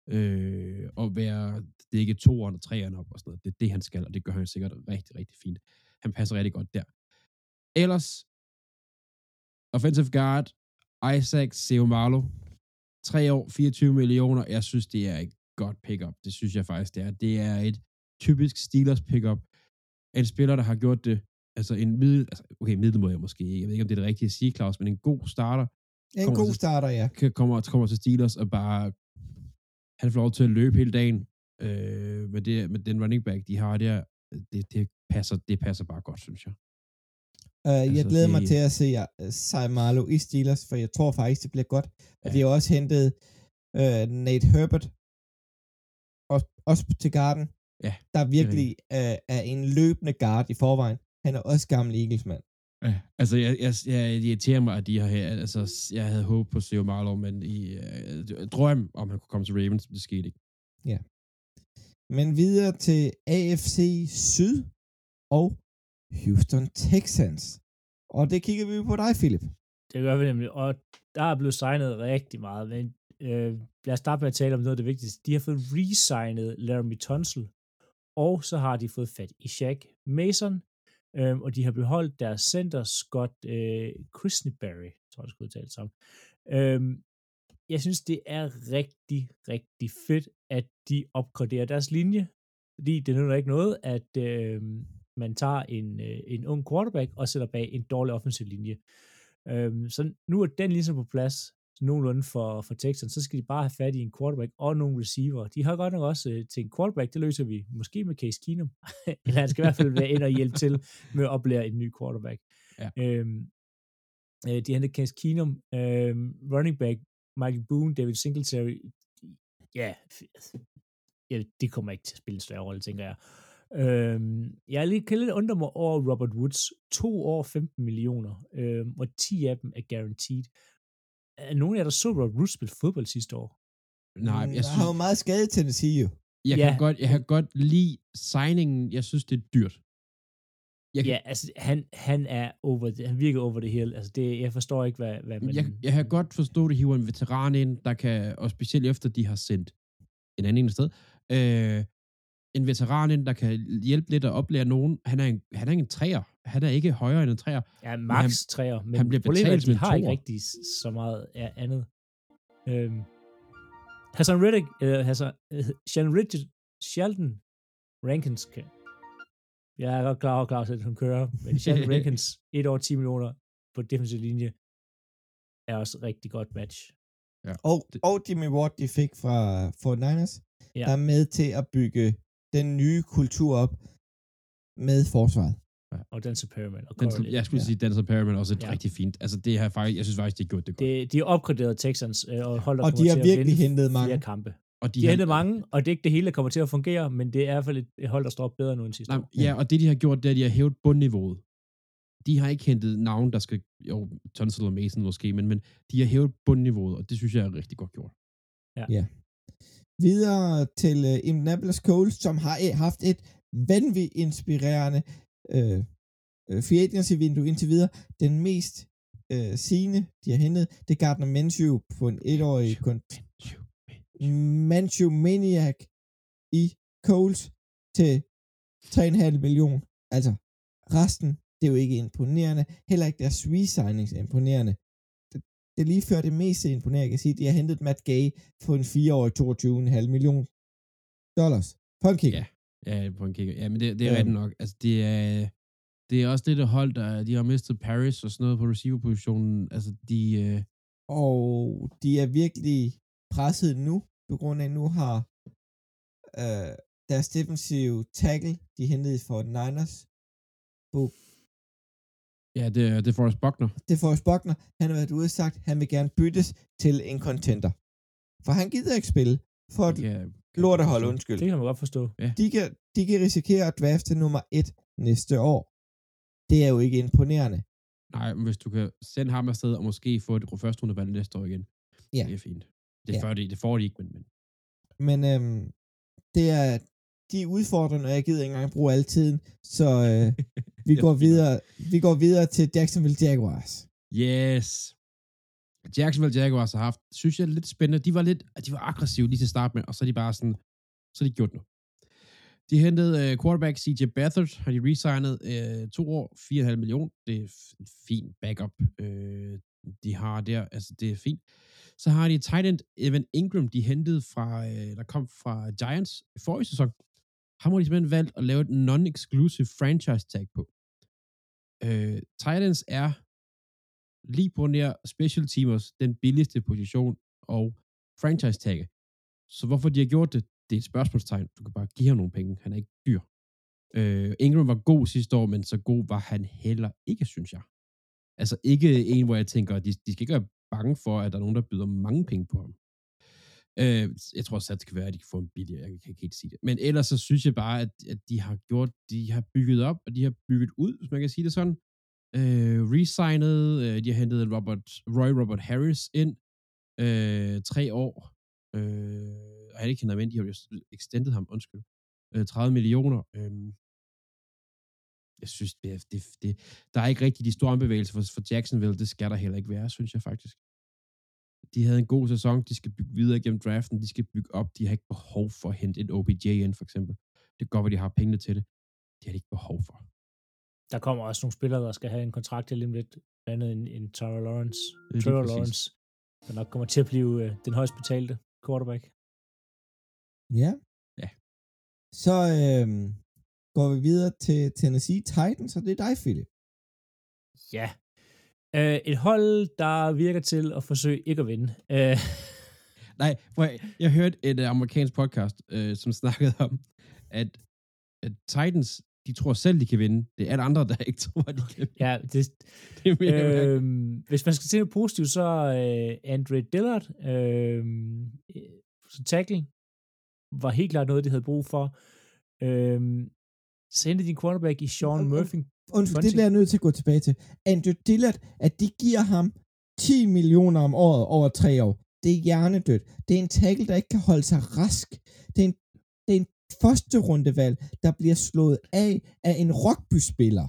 øh, og være, det er ikke toeren og treeren op og sådan noget. Det er det, han skal, og det gør han sikkert rigtig, rigtig fint. Han passer rigtig godt der. Ellers, offensive guard, Isaac Seumalo, tre år, 24 millioner. Jeg synes, det er et godt pickup. Det synes jeg faktisk, det er. Det er et typisk Steelers pickup. En spiller, der har gjort det, altså en middel, altså, okay, middel må jeg måske ikke, jeg ved ikke, om det er det rigtige at sige, Claus, men en god starter, En god til- starter, ja. kan- kommer, kommer til Steelers og bare, han får lov til at løbe hele dagen, øh, med, det, med den running back, de har der, det, det, passer, det passer bare godt, synes jeg. Uh, jeg Altså, glæder mig det- til at se uh, Saimalo i Steelers, for jeg tror faktisk, det bliver godt. Og Ja. de har også hentet uh, Nate Herbert, også, også til garden, Ja, der virkelig uh, er en løbende guard i forvejen. Han er også gammel Eagles-mand. Ja, altså, jeg, jeg, jeg, irriterer mig, at de har her, altså, jeg havde håbet på Theo Marlow, men i øh, drøm om, han kunne komme til Ravens, det skete ikke. Men videre til AFC Syd og Houston Texans. Og det kigger vi på dig, Philip. Det gør vi nemlig, og der er blevet signet rigtig meget, men øh, lad os starte med at tale om noget af det vigtigste. De har fået resignet Laramie Tunsil, og så har de fået fat i Shaq Mason, øh, og de har beholdt deres center Scott øh, Christenberry, tror jeg, det skulle udtale sammen. Øh, jeg synes, det er rigtig, rigtig fedt, at de opgraderer deres linje, fordi det nytter ikke noget, at øh, man tager en, øh, en ung quarterback og sætter bag en dårlig offensiv linje. Øhm, så nu er den ligesom på plads, nogenlunde for, for Texans, så skal de bare have fat i en quarterback og nogle receiver. De har godt nok også øh, til en quarterback, det løser vi måske med Case Keenum, [laughs] eller han skal i hvert fald være ind og hjælpe til med at oplære en ny quarterback. Ja. Øhm, øh, de hentede Case Keenum, øhm, running back, Michael Boone, David Singletary, ja, f- ja, det kommer ikke til at spille en større rolle, tænker jeg. Øhm, jeg er lige, kan lidt undre mig over Robert Woods. To år, 15 millioner, øhm, og 10 af dem er guaranteed. Er nogen af jer, der så Robert Woods spille fodbold sidste år? Nej, Mm, jeg der synes, har jo meget skade til at sige jo. jeg, Ja. kan godt, jeg kan godt lide signingen. Jeg synes, det er dyrt. Jeg kan, Ja, altså, han, han er over det. Han virker over det hele. Altså, det, jeg forstår ikke, hvad, hvad man... jeg, jeg kan godt forstå, at de hiver en veteran ind, der kan, og specielt efter de har sendt en anden en sted, øh, en veteran ind, der kan hjælpe lidt at oplære nogen. Han er en, han er en træer. Han er ikke højere end en træer. Ja, max han- træer, men han bliver er, betalt at de har ikke rigtig så meget af andet. Øhm, Hassan Riddick, øh, Hassan, øh, Sheldon Richard, Sheldon Rankins, kan, jeg er godt klar over, Claus, at hun kører, men [laughs] Sheldon Rankins, et år 10 millioner på defensiv linje, er også et rigtig godt match. Og, og Jimmy Ward, de fik fra Fort Niners, Ja. der er med til at bygge den nye kultur op med forsvaret. Og Denzel Perriman og Den, Corey jeg skulle Ja. sige, Denzel Perriman også er Ja. ja. rigtig fint. Altså, det har faktisk, jeg synes faktisk, de har gjort det godt. det, de har opgraderet Texans øh, og holdt Og de har virkelig hentet mange. flere kampe. og De har hentet mange, og det er ikke det hele, der kommer til at fungere, men det er i hvert fald et, hold, der står op bedre nu end sidste Nej, år. ja, og det, de har gjort, det er, at de har hævet bundniveauet. De har ikke hentet navn, der skal... Jo, Tunsil og Mason måske, men, men de har hævet bundniveauet, og det synes jeg er rigtig godt gjort. Videre til uh, Indianapolis Colts, som har øh, haft et vanvittigt inspirerende øh, øh, free agency-vindue indtil videre. Den mest øh, sigende, de har hentet, det er Gardner Minshew på en etårig kontrakt. Minshew Maniac i Colts til 3,5 million. Altså, resten, det er jo ikke imponerende. Heller ikke deres re-signings er imponerende. Det, er lige før det mest imponerende, jeg kan sige. De har hentet Matt Gay for en 4-årig 22,5 million dollars. For en kicker. Ja. Ja, på en kigger. Ja, men det, det er Øhm. rigtigt nok. Altså, det er, det er også det, der hold, der de har mistet Paris og sådan noget på receiver-positionen. Altså, de... Øh, Og de er virkelig presset nu, på grund af, at nu har øh, deres defensive tackle, de hentede for Niners, ja, det, er- det er Forrest Buckner. det er Forrest Buckner, han har været ude og sagt, at han vil gerne byttes til en contender. For han gider ikke spille for et kan lortehold, undskyld. Det kan man godt forstå. De kan, de kan risikere at drafte nummer et næste år. Det er jo ikke imponerende. Nej, men hvis du kan sende ham afsted og måske få et første rundevalg næste år igen, Ja. det er fint. Det, Ja. ja. de, det får de ikke, men, men Men øhm, det er de er udfordrende, og jeg gider ikke engang bruge al tiden, så øh, [laughs] vi, går videre, vi går videre til Jacksonville Jaguars. Yes. Jacksonville Jaguars har haft, synes jeg, lidt spændende. De var lidt, de var aggressive lige til start med, og så er de bare sådan, så er de gjort noget. De hentede uh, quarterback CJ Beathard, har de resignet uh, to år, 4,5 millioner. Det er en fin backup, uh, de har der. Altså, det er fint. Så har de tight end Evan Ingram, de hentede fra, uh, der kom fra Giants forrige sæson. Ham har de simpelthen valgt at lave et non-exclusive franchise tag på. Øh, Titans er lige på nær special teamers den billigste position og franchise tagge. Så hvorfor de har gjort det, det er et spørgsmålstegn. Du kan bare give ham nogle penge. Han er ikke dyr. Øh, Ingram var god sidste år, men så god var han heller ikke, synes jeg. Altså ikke en, hvor jeg tænker, de, de skal ikke være bange for, at der er nogen, der byder mange penge på ham. Øh, jeg tror også, at det kan være, at de kan få en billigere. Jeg kan ikke helt sige det. Men ellers så synes jeg bare, at, at de har gjort, de har bygget op, og de har bygget ud, hvis man kan sige det sådan øh, resignet, øh, de har hentet Robert, Roy Robert Harris ind, øh, tre år, øh, og han ikke hentet ham ind, de har jo extended ham, undskyld, øh, 30 millioner, øh, jeg synes, det, er- det, det, der er ikke rigtig de store ombevægelser for, for Jacksonville, det skal der heller ikke være, synes jeg faktisk. De havde en god sæson, de skal bygge videre gennem draften, de skal bygge op, de har ikke behov for at hente en OBJ ind, for eksempel. Det godt være, de har pengene til det. Det har de ikke behov for. Der kommer også nogle spillere, der skal have en kontrakt til lige om lidt, blandt andet en, en Trevor Lawrence, Trevor. Lawrence, der nok kommer til at blive øh, den højst betalte quarterback. Ja. Ja. Så øhm, går vi videre til Tennessee Titans, og det er dig, Philip. Ja. Øh, et hold, der virker til at forsøge ikke at vinde. Øh, Nej, at- jeg hørte et uh, amerikansk podcast, øh, som snakkede om, at, at Titans, de tror selv, de kan vinde. Det er alle andre, der [laughs] ikke tror, de kan vinde. ja, det, [laughs] Det er mere, øh, øh, hvis man skal se noget positivt, så øh, Andre Dillard, øh, øh, så tackle, var helt klart noget, de havde brug for. Øh, de en quarterback i Sean Murphy. Undskyld, det bliver jeg nødt til at gå tilbage til. Andrew Dillard, at de giver ham 10 millioner om året over tre år. Det er hjernedødt. Det er en tackle, der ikke kan holde sig rask. Det er en, det er en første rundevalg, der bliver slået af af en rugbyspiller.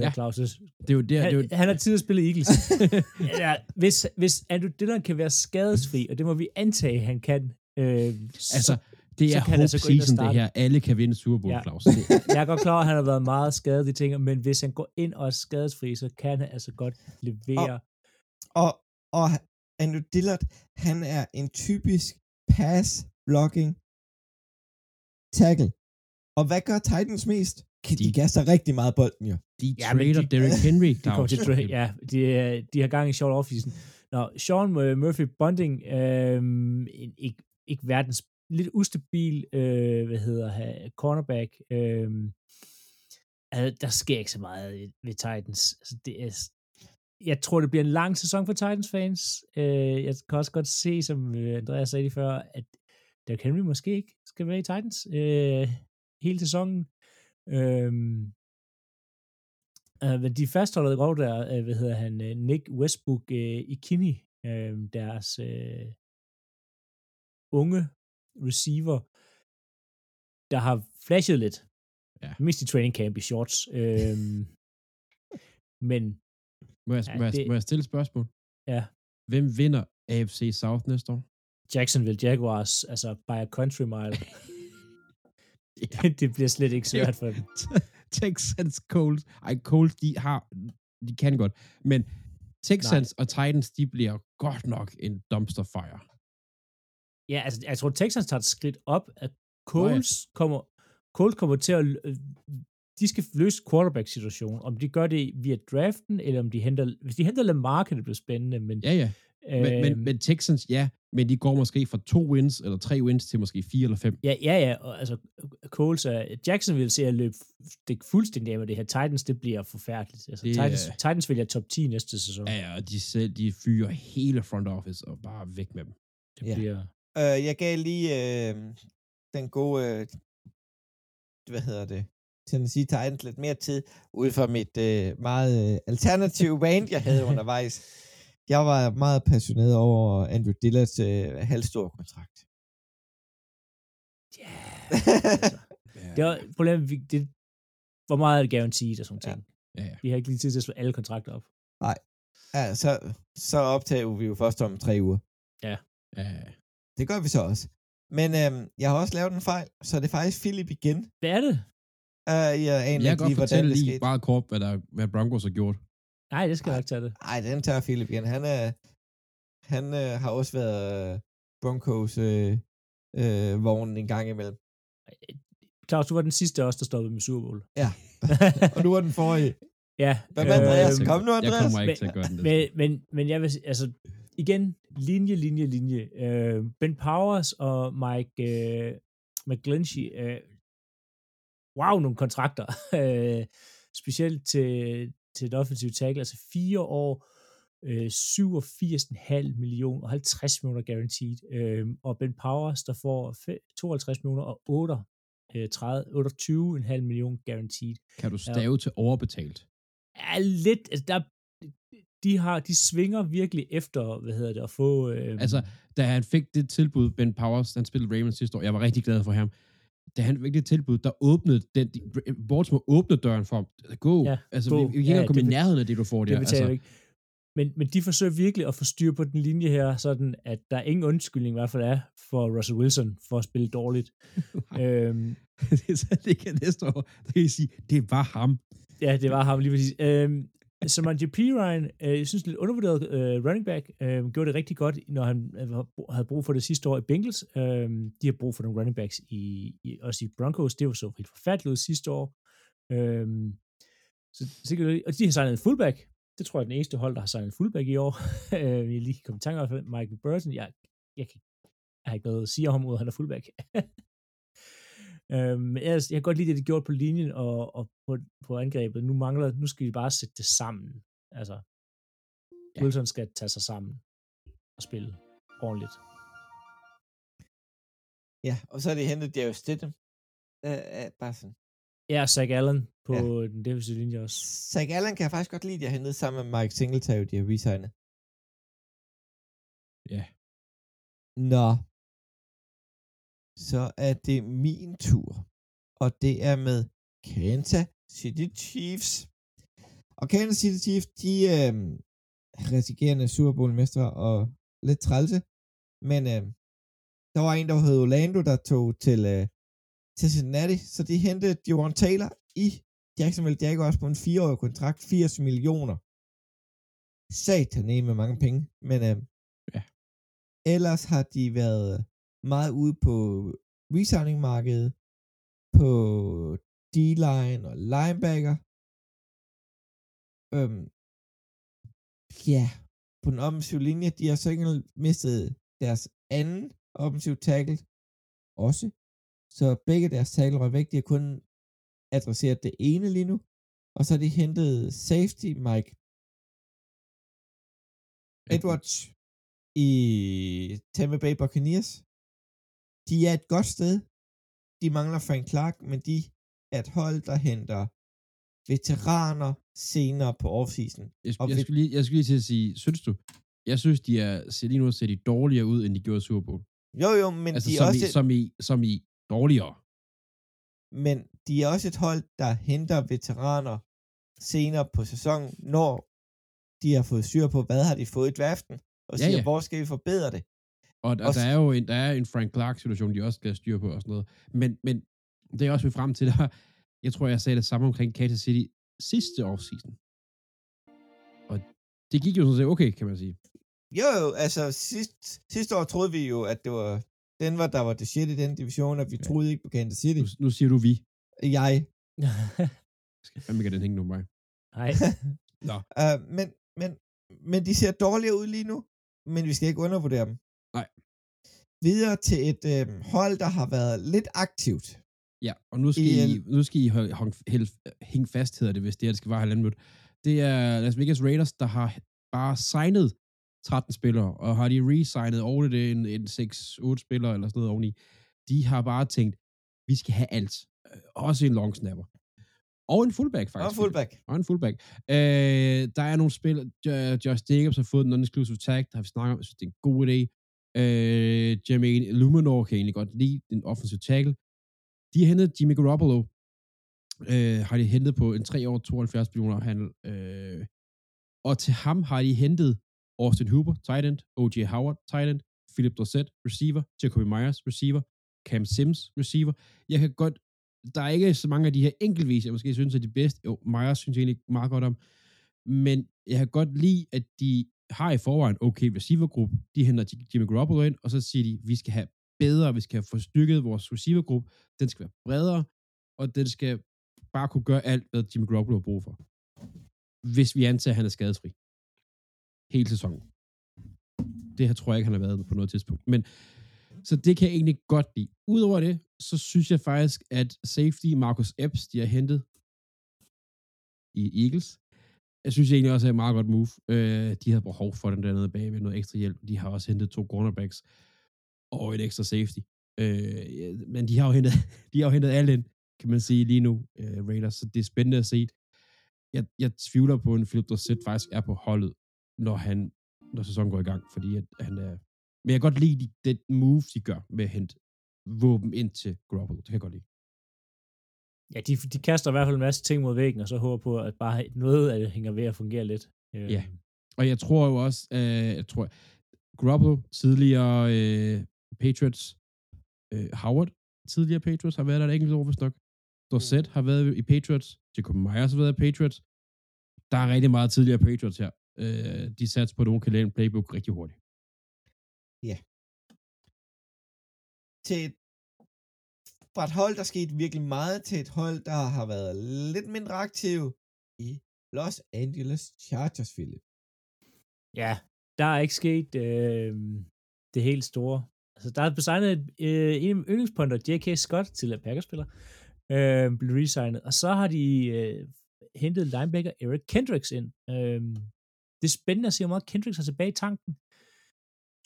Ja. Claus. Det er jo der, det er jo, Han, han har tid at spille Eagles. [laughs] ja, hvis, hvis Andrew Dillon kan være skadesfri, og det må vi antage, han kan, øh, altså, det er hope altså gå ind og season, det her. Alle kan vinde Super Bowl, Ja. Claus. Det, jeg er godt klar at han har været meget skadet i ting, men hvis han går ind og er skadesfri, så kan han altså godt levere. Og, og Andrew Dillard, han er en typisk pass-blocking tackle. Og hvad gør Titans mest? De, de De- kaster rigtig meget bolden, jo. de Ja, trader de- Derrick Henry, [laughs] De Claus. til trade, ja, de, er- de har gang i short offseason. Nå, Sean øh, Murphy Bonding, øh, ikke, ikke verdens lidt ustabil, øh, hvad hedder han, cornerback. Øh, altså, der sker ikke så meget ved Titans. Altså, det er, jeg tror, det bliver en lang sæson for Titans fans. Øh, jeg kan også godt se, som øh, Andreas sagde lige før, at Derrick Henry måske ikke skal være i Titans øh, hele sæsonen. Øh, Uh, men de fastholder godt der, øh, hvad hedder han, øh, Nick Westbrook øh, i Kini, øh, deres øh, unge receiver, der har flashet lidt. Ja. Mest i training camp i shorts. Uh, [laughs] men Må jeg, Ja, må, jeg, det- må jeg stille et spørgsmål? Ja. Hvem vinder AFC South næste år? Jacksonville Jaguars, altså by a country mile, [laughs] Ja. [laughs] det bliver slet ikke svært for dem. Texans, Colts. Ej, Colts, de har... De kan godt. Men Texans Nej. og Titans, de bliver godt nok en dumpster fire. Ja, altså, jeg tror, Texans tager et skridt op, at Coles kommer, Coles kommer til at, øh, de skal løse quarterback-situationen. Om de gør det via draften, eller om de henter, hvis de henter Lamar, kan det blive spændende, men, Ja, ja. Men, øh, men, men Texans, ja. Men de går måske fra to wins, eller tre wins, til måske fire eller fem. ja, ja, ja, og, altså, Coles er, Jacksonville ser at løbe det fuldstændig af med det her. Titans, det bliver forfærdeligt. Altså, Det Titans, Titans vælger top 10 næste sæson. Ja, ja, og de, selv, de fyrer hele front office og bare væk med dem. Det Ja. bliver, Uh, jeg gav lige uh, den gode, uh, hvad hedder det, Tennessee Titans lidt mere tid, ud fra mit uh, meget uh, alternative rant, jeg havde [laughs] undervejs. Jeg var meget passioneret over Andrew Dillards uh, halvstore kontrakt. ja, altså, [laughs] det er problemet, det, hvor meget er det guaranteed og sådan Ja. ting. Ja, ja. Vi har ikke lige tid til at slå alle kontrakter op. ja, så, så optager vi jo først om tre uger. ja. Det gør vi så også. Men øhm, jeg har også lavet en fejl, så det er faktisk Philip igen. Hvad er det? Uh, jeg aner Jeg kan ikke lige, hvordan fortælle det lige skete. meget kort, hvad, der, hvad Broncos har gjort. Nej, det skal jeg ikke tage det. Ej, den tager Philip igen. Han, er, han øh, har også været øh, Broncos øh, øh, vognen en gang imellem. Claus, du var den sidste også, der stoppede med Super Bowl. Ja. [laughs] Og nu er den forrige. ja. Hvad med Andreas? Kom nu, Jeg Andreas. kommer ikke Men- til at gøre den. Men, men, men jeg vil sige, altså, igen, linje, linje, linje. Øh, ben Powers og Mike øh, McGlinchey, øh, wow, nogle kontrakter. [laughs] øh, specielt til, til et offensive tackle, altså fire år, øh, 87,5 millioner og 50 millioner guaranteed. Øh, og Ben Powers, der får fe- 52 millioner og 8, øh, 30, 28,5 millioner guaranteed. Kan du stave til overbetalt? er lidt, altså der, de har, de svinger virkelig efter, hvad hedder det, at få, øh, Altså, da han fik det tilbud, Ben Powers, han spillede Ravens sidste år, jeg var rigtig glad for ham. Da han fik det tilbud, der åbnede den, de, Baltimore åbnede døren for ham. Gå. Ja, altså, gå. vi, vi kan ikke Ja, komme det i nærheden af det, du får det der. betaler Altså, ikke. Men, men de forsøger virkelig at få styr på den linje her, sådan at der er ingen undskyldning i hvert fald er for Russell Wilson for at spille dårligt. [laughs] øhm, [laughs] det er så, det kan næste år, der kan I sige, det var ham. ja, det var ham lige præcis. Øhm, Samantha P. Ryan, øh, jeg synes lidt undervurderet øh, running back, øh, gjorde det rigtig godt, når han øh, havde brug for det sidste år i Bengals. Øh, de har brug for nogle running backs i, i, også i Broncos. Det var så helt forfærdeligt sidste år. Øh, så, sikkert, og de har signet en fullback. Det tror jeg er den eneste hold, der har signet en fullback i år. [laughs] Øh, jeg lige kom i tanke om, Michael Burton. Jeg, jeg, kan, jeg har ikke noget at sige om ham, ud at han er fullback. [laughs] øhm, men ellers, jeg kan godt lide det, de gjorde på linjen og, og på, på angrebet. Nu mangler, nu skal vi bare sætte det sammen. Altså, Ja. Wilson skal tage sig sammen og spille ordentligt. Ja, og så er det hentet Darius Stidham. Uh, uh, bare sådan. Ja, Zach Allen på ja. den defensive linje også. Zach Allen kan jeg faktisk godt lide, de har hentet sammen med Mike Singletary, de har resignet. Ja. Nå. Så er det min tur. Og det er med Kansas City Chiefs. Og Kansas City Chiefs, de øh, resigerende Super og lidt trælse, men øh, der var en, der hed Orlando, der tog til, øh, til Cincinnati, så de hentede Javon Taylor i Jacksonville Jaguars på en fireårig kontrakt, 80 millioner. Satan med mange penge, men øh, Ja. ellers har de været meget ude på resigning-markedet, på D-line og linebacker. Øhm, ja, på den offensive linje, de har så ikke mistet deres anden offensive tackle også. Så begge deres tackle var væk. De har kun adresseret det ene lige nu. Og så har de hentet safety Mike Edwards i Tampa Bay Buccaneers. De er et godt sted. De mangler Frank Clark, men de er et hold, der henter veteraner senere på offseason. Jeg, Og jeg, ved- skulle lige, jeg skulle lige til at sige, synes du? Jeg synes, de er, ser lige nu ser de dårligere ud, end de gjorde i Super Bowl. Jo, jo, men, Altså, de er som, også i, som, i, som i dårligere. men de er også et hold, der henter veteraner senere på sæsonen, når de har fået styr på, hvad har de fået i draften, og Ja, siger, ja. hvor skal vi forbedre det? Og, og Også- der er jo en, der er en Frank Clark-situation, de også skal have styr på og sådan noget. Men, men det er også ved frem til, der, jeg tror, jeg sagde det samme omkring Kansas City sidste offseason. Og det gik jo sådan set okay, kan man sige. Jo, altså sidst, sidste år troede vi jo, at det var Denver, der var det shit i den division, og vi Ja. troede ikke på Kansas City. Nu, nu siger du vi. Jeg. Skal fandme ikke have den hængende om mig. Nej. Uh, [laughs] men, men, men de ser dårligere ud lige nu, men vi skal ikke undervurdere dem. Nej. Videre til et øh, hold, der har været lidt aktivt. Ja, og nu skal, I, I, nu skal I hænge, hænge fast, hedder det, hvis det her skal være halvanden minut. Det er Las Vegas Raiders, der har bare signet 13 spillere, og har de re-signet over det en, en 6-8 spillere eller sådan noget oveni. De har bare tænkt, vi skal have alt. Øh, Også en long snapper. Og en fullback, faktisk. Og fullback. Og en fullback. Øh, der er nogle spil. Jo- Josh Jacobs har fået en non-exclusive tag. Der har vi snakket om. Jeg synes, det er en god idé. Øh, Jeremy Luminor kan egentlig godt lide. Den offensive tackle. De har hentet Jimmy Garoppolo. Øh, har de hentet på en 3 år 72 millioner handel. Øh, og til ham har de hentet Austin Hooper, tight end, O.J. Howard, tight end, Philip Dorsett, receiver, Jacoby Myers, receiver, Cam Sims, receiver. Jeg kan godt, der er ikke så mange af de her enkeltvis, jeg måske synes er de bedste. Jo, Myers synes jeg egentlig meget godt om. Men jeg kan godt lide, at de har i forvejen okay receivergruppe. De henter Jimmy Garoppolo ind, og så siger de, vi skal have bedre, vi skal have forstykket vores receivergruppe. Den skal være bredere, og den skal bare kunne gøre alt, hvad Jimmy Garoppolo har brug for. Hvis vi antager, at han er skadesfri. Hele sæsonen. Det her tror jeg ikke, han har været på noget tidspunkt. Men, så det kan jeg egentlig godt lide. Udover det, så synes jeg faktisk, at safety Marcus Epps, de har hentet i Eagles, jeg synes egentlig også er et meget godt move. Øh, de havde behov for den dernede bag med noget ekstra hjælp. De har også hentet to cornerbacks og et ekstra safety. Øh, men de har jo hentet, [laughs] de har jo hentet alle ind, kan man sige lige nu, øh, Raiders, så det er spændende at se. Jeg, jeg tvivler på, at en Philip Dorsett faktisk er på holdet, når, han, når sæsonen går i gang, fordi at han er... Men jeg kan godt lide det move, de gør med at hente våben ind til Garoppolo. Det kan jeg godt lide. Ja, de, de kaster i hvert fald en masse ting mod væggen, og så håber på, at bare noget af det hænger ved at fungere lidt. Øh, Ja. Og jeg tror jo også, øh, jeg tror, Garoppolo, tidligere øh, Patriots, øh, Howard, tidligere Patriots, har været der et enkelt år, hvis nok. Dorsett har været i Patriots, Jacob Myers har været i Patriots. Der er rigtig meget tidligere Patriots her. Øh, de satte på, at nogen kan lave en playbook rigtig hurtigt. Til et, fra et hold, der skete virkelig meget, til et hold, der har været lidt mindre aktiv i Los Angeles Chargers, Philip. Ja, der er ikke sket øh, det helt store. Altså, der er designet øh, en yndlingspunkter, J.K. Scott, til Packers-spiller, øh, blev resignet, og så har de øh, hentet linebacker Eric Kendricks ind. Øh, det er spændende at se, hvor meget Kendricks har tilbage i tanken.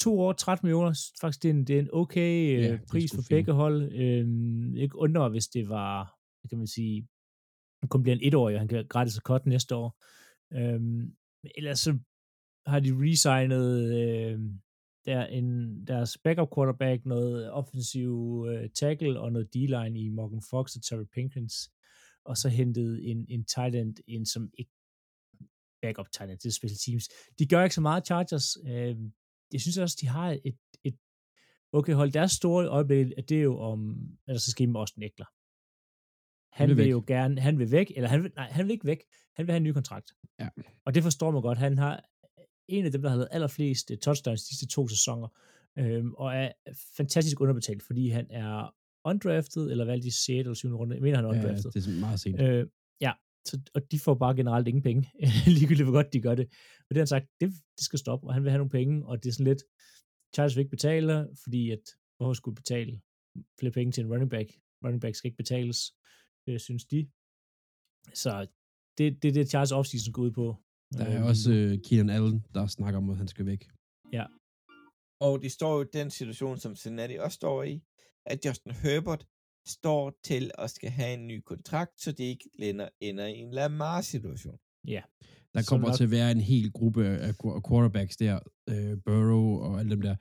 To år, 13 millioner, faktisk det er en, det er en okay øh, Ja, er pris for fint. begge hold. Øh, ikke undre mig, hvis det var, kan man sige, han kun bliver en etårig, og han kan gratis og cut næste år. Øh, ellers så har de resignet øh, der en, deres backup quarterback, noget offensiv øh, tackle og noget D-line i Morgan Fox og Terry Pinkins, og så hentet en, en tight end ind, som ikke backup tight end til special teams. De gør ikke så meget Chargers. Øh, jeg synes også, de har et, et okay hold. Deres store øjeblik, at det er jo om, at der skal Austin Eckler. Han vil vil, jo gerne, han vil væk, eller han vil, nej, han vil ikke væk. Han vil have en ny kontrakt. Ja. Og det forstår man godt. Han har en af dem, der har lavet allerflest øh, touchdowns de sidste to sæsoner, øhm, og er fantastisk underbetalt, fordi han er undrafted, eller valgt i 6. eller 7. runde. Jeg mener, han er Ja, undrafted. det er meget sent. Øh, ja, så, og de får bare generelt ingen penge, [laughs] ligegyldigt hvor godt de gør det. Men det har han sagt, det, det skal stoppe, og han vil have nogle penge, og det er sådan lidt, Charles vil ikke betale, fordi at, hvorfor skulle betale flere penge til en running back? Running back skal ikke betales, øh, synes de. Så det er det, det, Charles offseason går ud på. Der er Øh, også øh, Keenan Allen, der snakker om, at han skal væk. Og de står jo i den situation, som Cincinnati også står i, at Justin Herbert står til at skal have en ny kontrakt, så det ikke ender, ender i en Lamar-situation. Der Som kommer nok- til at være en hel gruppe af qu- af quarterbacks der, øh, Burrow og alle dem der.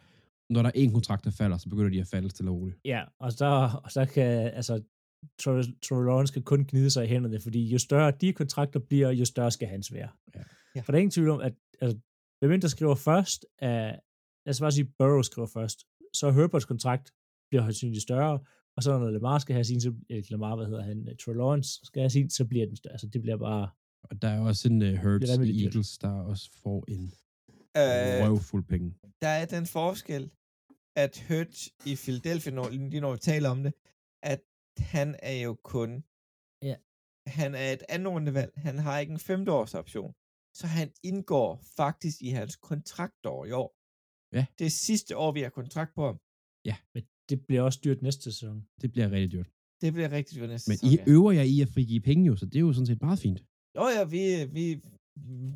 Når der er en kontrakt, der falder, så begynder de at falde stille og roligt. Ja, og så, og så kan, altså, Troy, Troy Lawrence kan kun gnide sig i hænderne, fordi jo større de kontrakter bliver, jo større skal hans være. Ja. Ja. For der er ingen tvivl om, at altså, hvem der skriver først, er, lad os bare sige, Burrow skriver først, så Herberts kontrakt bliver højst sandsynligt større, og så når Lamar skal have sin, så, eller Lamar, hvad hedder han, Troy Lawrence skal have sin, så bliver den. Altså, det bliver bare, Og der er også en uh, Hurts i. Eagles, der også får en Øh, røvfuld penge. der er den forskel, at Hurts i Philadelphia, når, lige når vi taler om det, at han er jo kun, Ja. han er et andet valg. Han har ikke en femteårs option. Så han indgår faktisk i hans kontraktår i år. Ja. Det er sidste år, vi har kontrakt på ham. men det bliver også dyrt næste sæson. Det bliver rigtig dyrt. Det bliver rigtig dyrt næste Men sæson, I ja. øver jer i at frigive penge jo, så det er jo sådan set meget fint. Nå ja, vi, vi,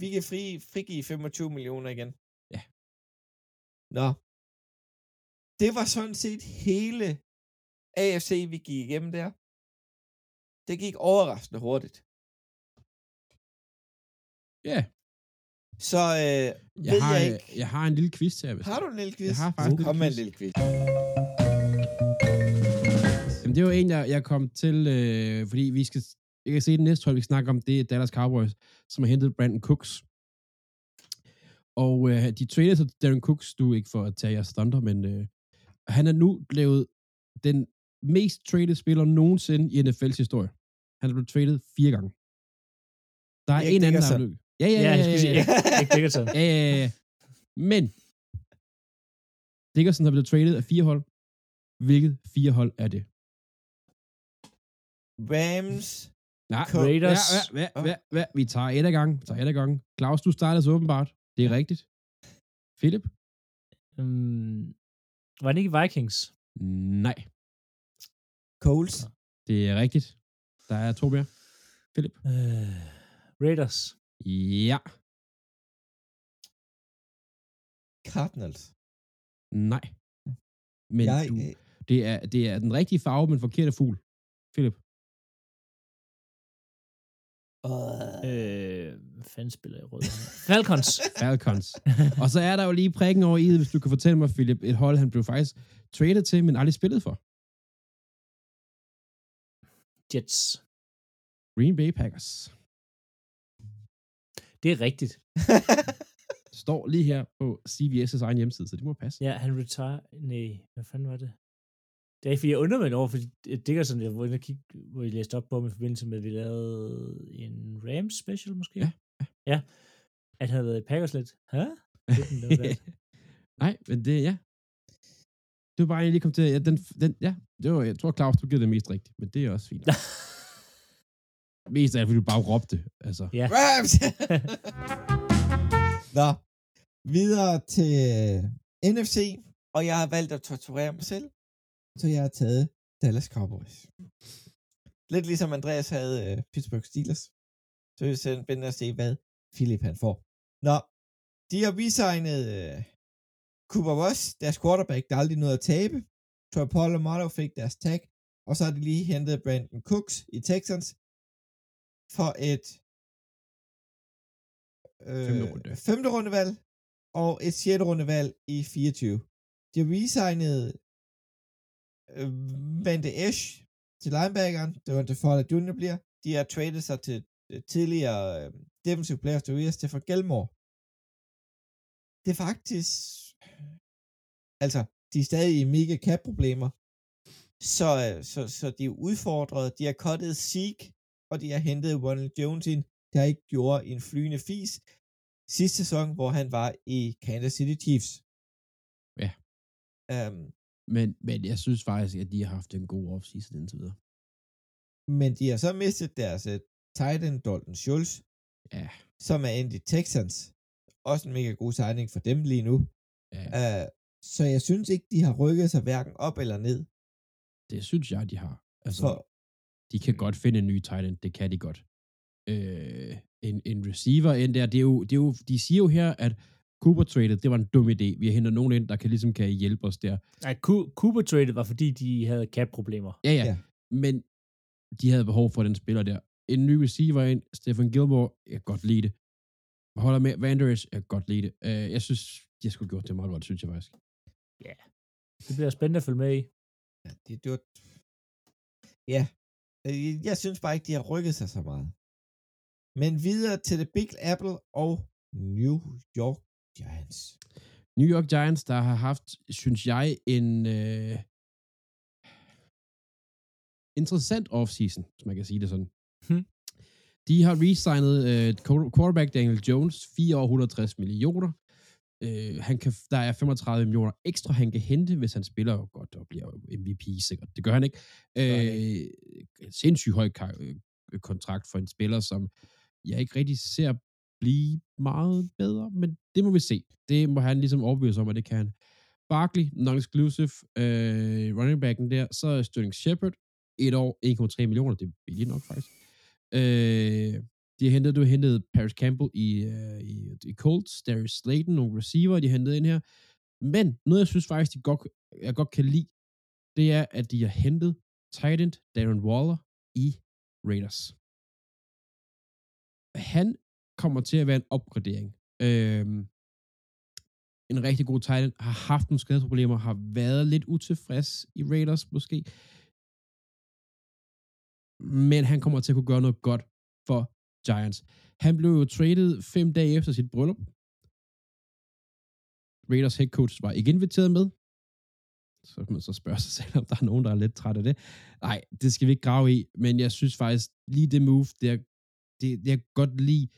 vi kan fri, frigive 25 millioner igen. Ja. Nå. Det var sådan set hele AFC, vi gik igennem der. Det gik overraskende hurtigt. Ja, Så øh, jeg, ved har, jeg øh, ikke. jeg har en lille quiz her. Hvis Har du en lille quiz? Jeg har faktisk en Kom med en lille lille quiz. Jamen, det var en, jeg, jeg kom til, øh, fordi vi skal, jeg kan se det næste hold, vi snakker om, det er Dallas Cowboys, som har hentet Brandon Cooks. Og øh, de traded til Darren Cooks, du ikke for at tage jeres thunder, men øh, han er nu blevet den mest traded spiller nogensinde i NFL's historie. Han er blevet traded fire gange. Der er Erik en anden, der er blevet... Ja, ja, Ja, ja, jeg ja, skulle sige, ja, ja, ja, ja, ja. Men Dickerson er blevet traded af fire hold. Hvilket fire hold er det? Rams. Nej, Co- Raiders. Ja, ja, ja, ja, ja, vi tager et af gangen. Vi tager et af gangen. Claus, du startede så åbenbart. Det er rigtigt. Philip? Um, var det ikke Vikings? Nej, Coles. det er rigtigt. Der er to mere. Uh, Raiders. Ja, Cardinals. nej. Men jeg, du, det, er, det er den rigtige farve, men forkerte fugl. Philip? Øh, Øh, hvad fanden spiller jeg i rød? Falcons. [laughs] Falcons. Og så er der jo lige prikken over i, det, hvis du kan fortælle mig, Philip, et hold, han blev faktisk traded til, men aldrig spillet for. Jets. Green Bay Packers. Det er rigtigt. Står lige her på CBS' egen hjemmeside, så det må passe. Ja, han retire... Nej, hvad fanden var det? Det er fordi, jeg undrer mig over, fordi Dickerson, jeg var inde og kigge, hvor I læste op på ham i forbindelse med, at vi lavede en Rams special måske. Ja, ja. At han havde været i Packers lidt. Hæ? Det. [laughs] Nej, men det, ja. Det var bare, jeg lige kom til, ja, den, den, ja, det var, jeg tror, Claus, du giver det mest rigtigt, men det er også fint. [laughs] mest af alt, fordi du bare råbte, altså. ja. Rams! [laughs] Nå, videre til NFC, og jeg har valgt at torturere mig selv, så jeg har taget Dallas Cowboys. Lidt ligesom Andreas havde øh, Pittsburgh Steelers. Så er det spændende at se, hvad Philip han får. Nå, de har resignet øh, Cooper Rush, deres quarterback, der aldrig nåede at tabe. Troy Polamalu fik deres tag, og så har de lige hentet Brandon Cooks i Texans for et øh, Femte runde. femte rundevalg og et sjette rundevalg i 24. De har resignede øh, Vante Esch til linebackeren, det var det for, at Junior bliver. De har traded sig til øh, tidligere øh, defensive player of the year, Stefan Gilmore. Det er faktisk... Altså, de er stadig i mega cap-problemer. Så, øh, så, så de er udfordret. De har cuttet Zeke, og de har hentet Ronald Jones ind. Det har ikke gjort en flyende fis sidste sæson, hvor han var i Kansas City Chiefs. Ja. Um, Men, men jeg synes faktisk, at de har haft en god offseason indtil videre. men de har så mistet deres uh, tight end Dalton Schultz, Ja. som er endt i Texans. Også en mega god signing for dem lige nu. ja. Uh, så jeg synes ikke, de har rykket sig hverken op eller ned. Det synes jeg, de har. Altså, For, de kan godt finde en ny tight end. Det kan de godt. Øh, en, en receiver ind der, det er, jo, det er jo, de siger jo her, at Cooper traded, det var en dum idé. Vi har hentet nogen ind, der kan ligesom kan hjælpe os der. Nej, Cooper traded var fordi, de havde cap-problemer. Ja, ja. Ja. ja. Men de havde behov for den spiller der. En ny receiver ind, Stephen Gilmore, jeg kan godt lide det. Holder med Vanders, jeg kan godt lide det. Uh, jeg synes, de har sgu gjort det meget godt, synes jeg faktisk. Det bliver spændende at følge med i. ja, det, det var, ja, Øh, jeg synes bare ikke, de har rykket sig så meget. Men videre til The Big Apple og New York Giants. New York Giants, der har haft, synes jeg, en øh, interessant offseason, hvis man kan sige det sådan. Hmm. De har resignet øh, quarterback Daniel Jones, 4 år 160 millioner. Øh, han kan, der er 35 millioner ekstra, han kan hente, hvis han spiller godt og bliver MVP sikkert. Det gør han ikke. Øh, sindssygt høj øh, kontrakt for en spiller, som jeg ikke rigtig ser blive meget bedre, men det må vi se. Det må han ligesom overbevise om, at det kan han. Barkley, non-exclusive, øh, running backen der, så er Sterling Shepard, et år, 1,3 millioner, det er billigt nok faktisk. Øh, de har hentet, du har hentet Paris Campbell i, øh, i, i Colts, Darius Slayton, nogle receiver, de har hentet ind her. Men noget, jeg synes faktisk, de godt, jeg godt kan lide, det er, at de har hentet tight end Darren Waller i Raiders. Han kommer til at være en opgradering. Øhm, en rigtig god tight end, har haft nogle skadeproblemer, har været lidt utilfreds i Raiders måske. Men han kommer til at kunne gøre noget godt for Giants. Han blev jo traded fem dage efter sit bryllup. Raiders head coach var ikke inviteret med. Så kan man så spørge sig selv, om der er nogen, der er lidt træt af det. Nej, det skal vi ikke grave i, men jeg synes faktisk, lige det move, det er, det, det er godt lige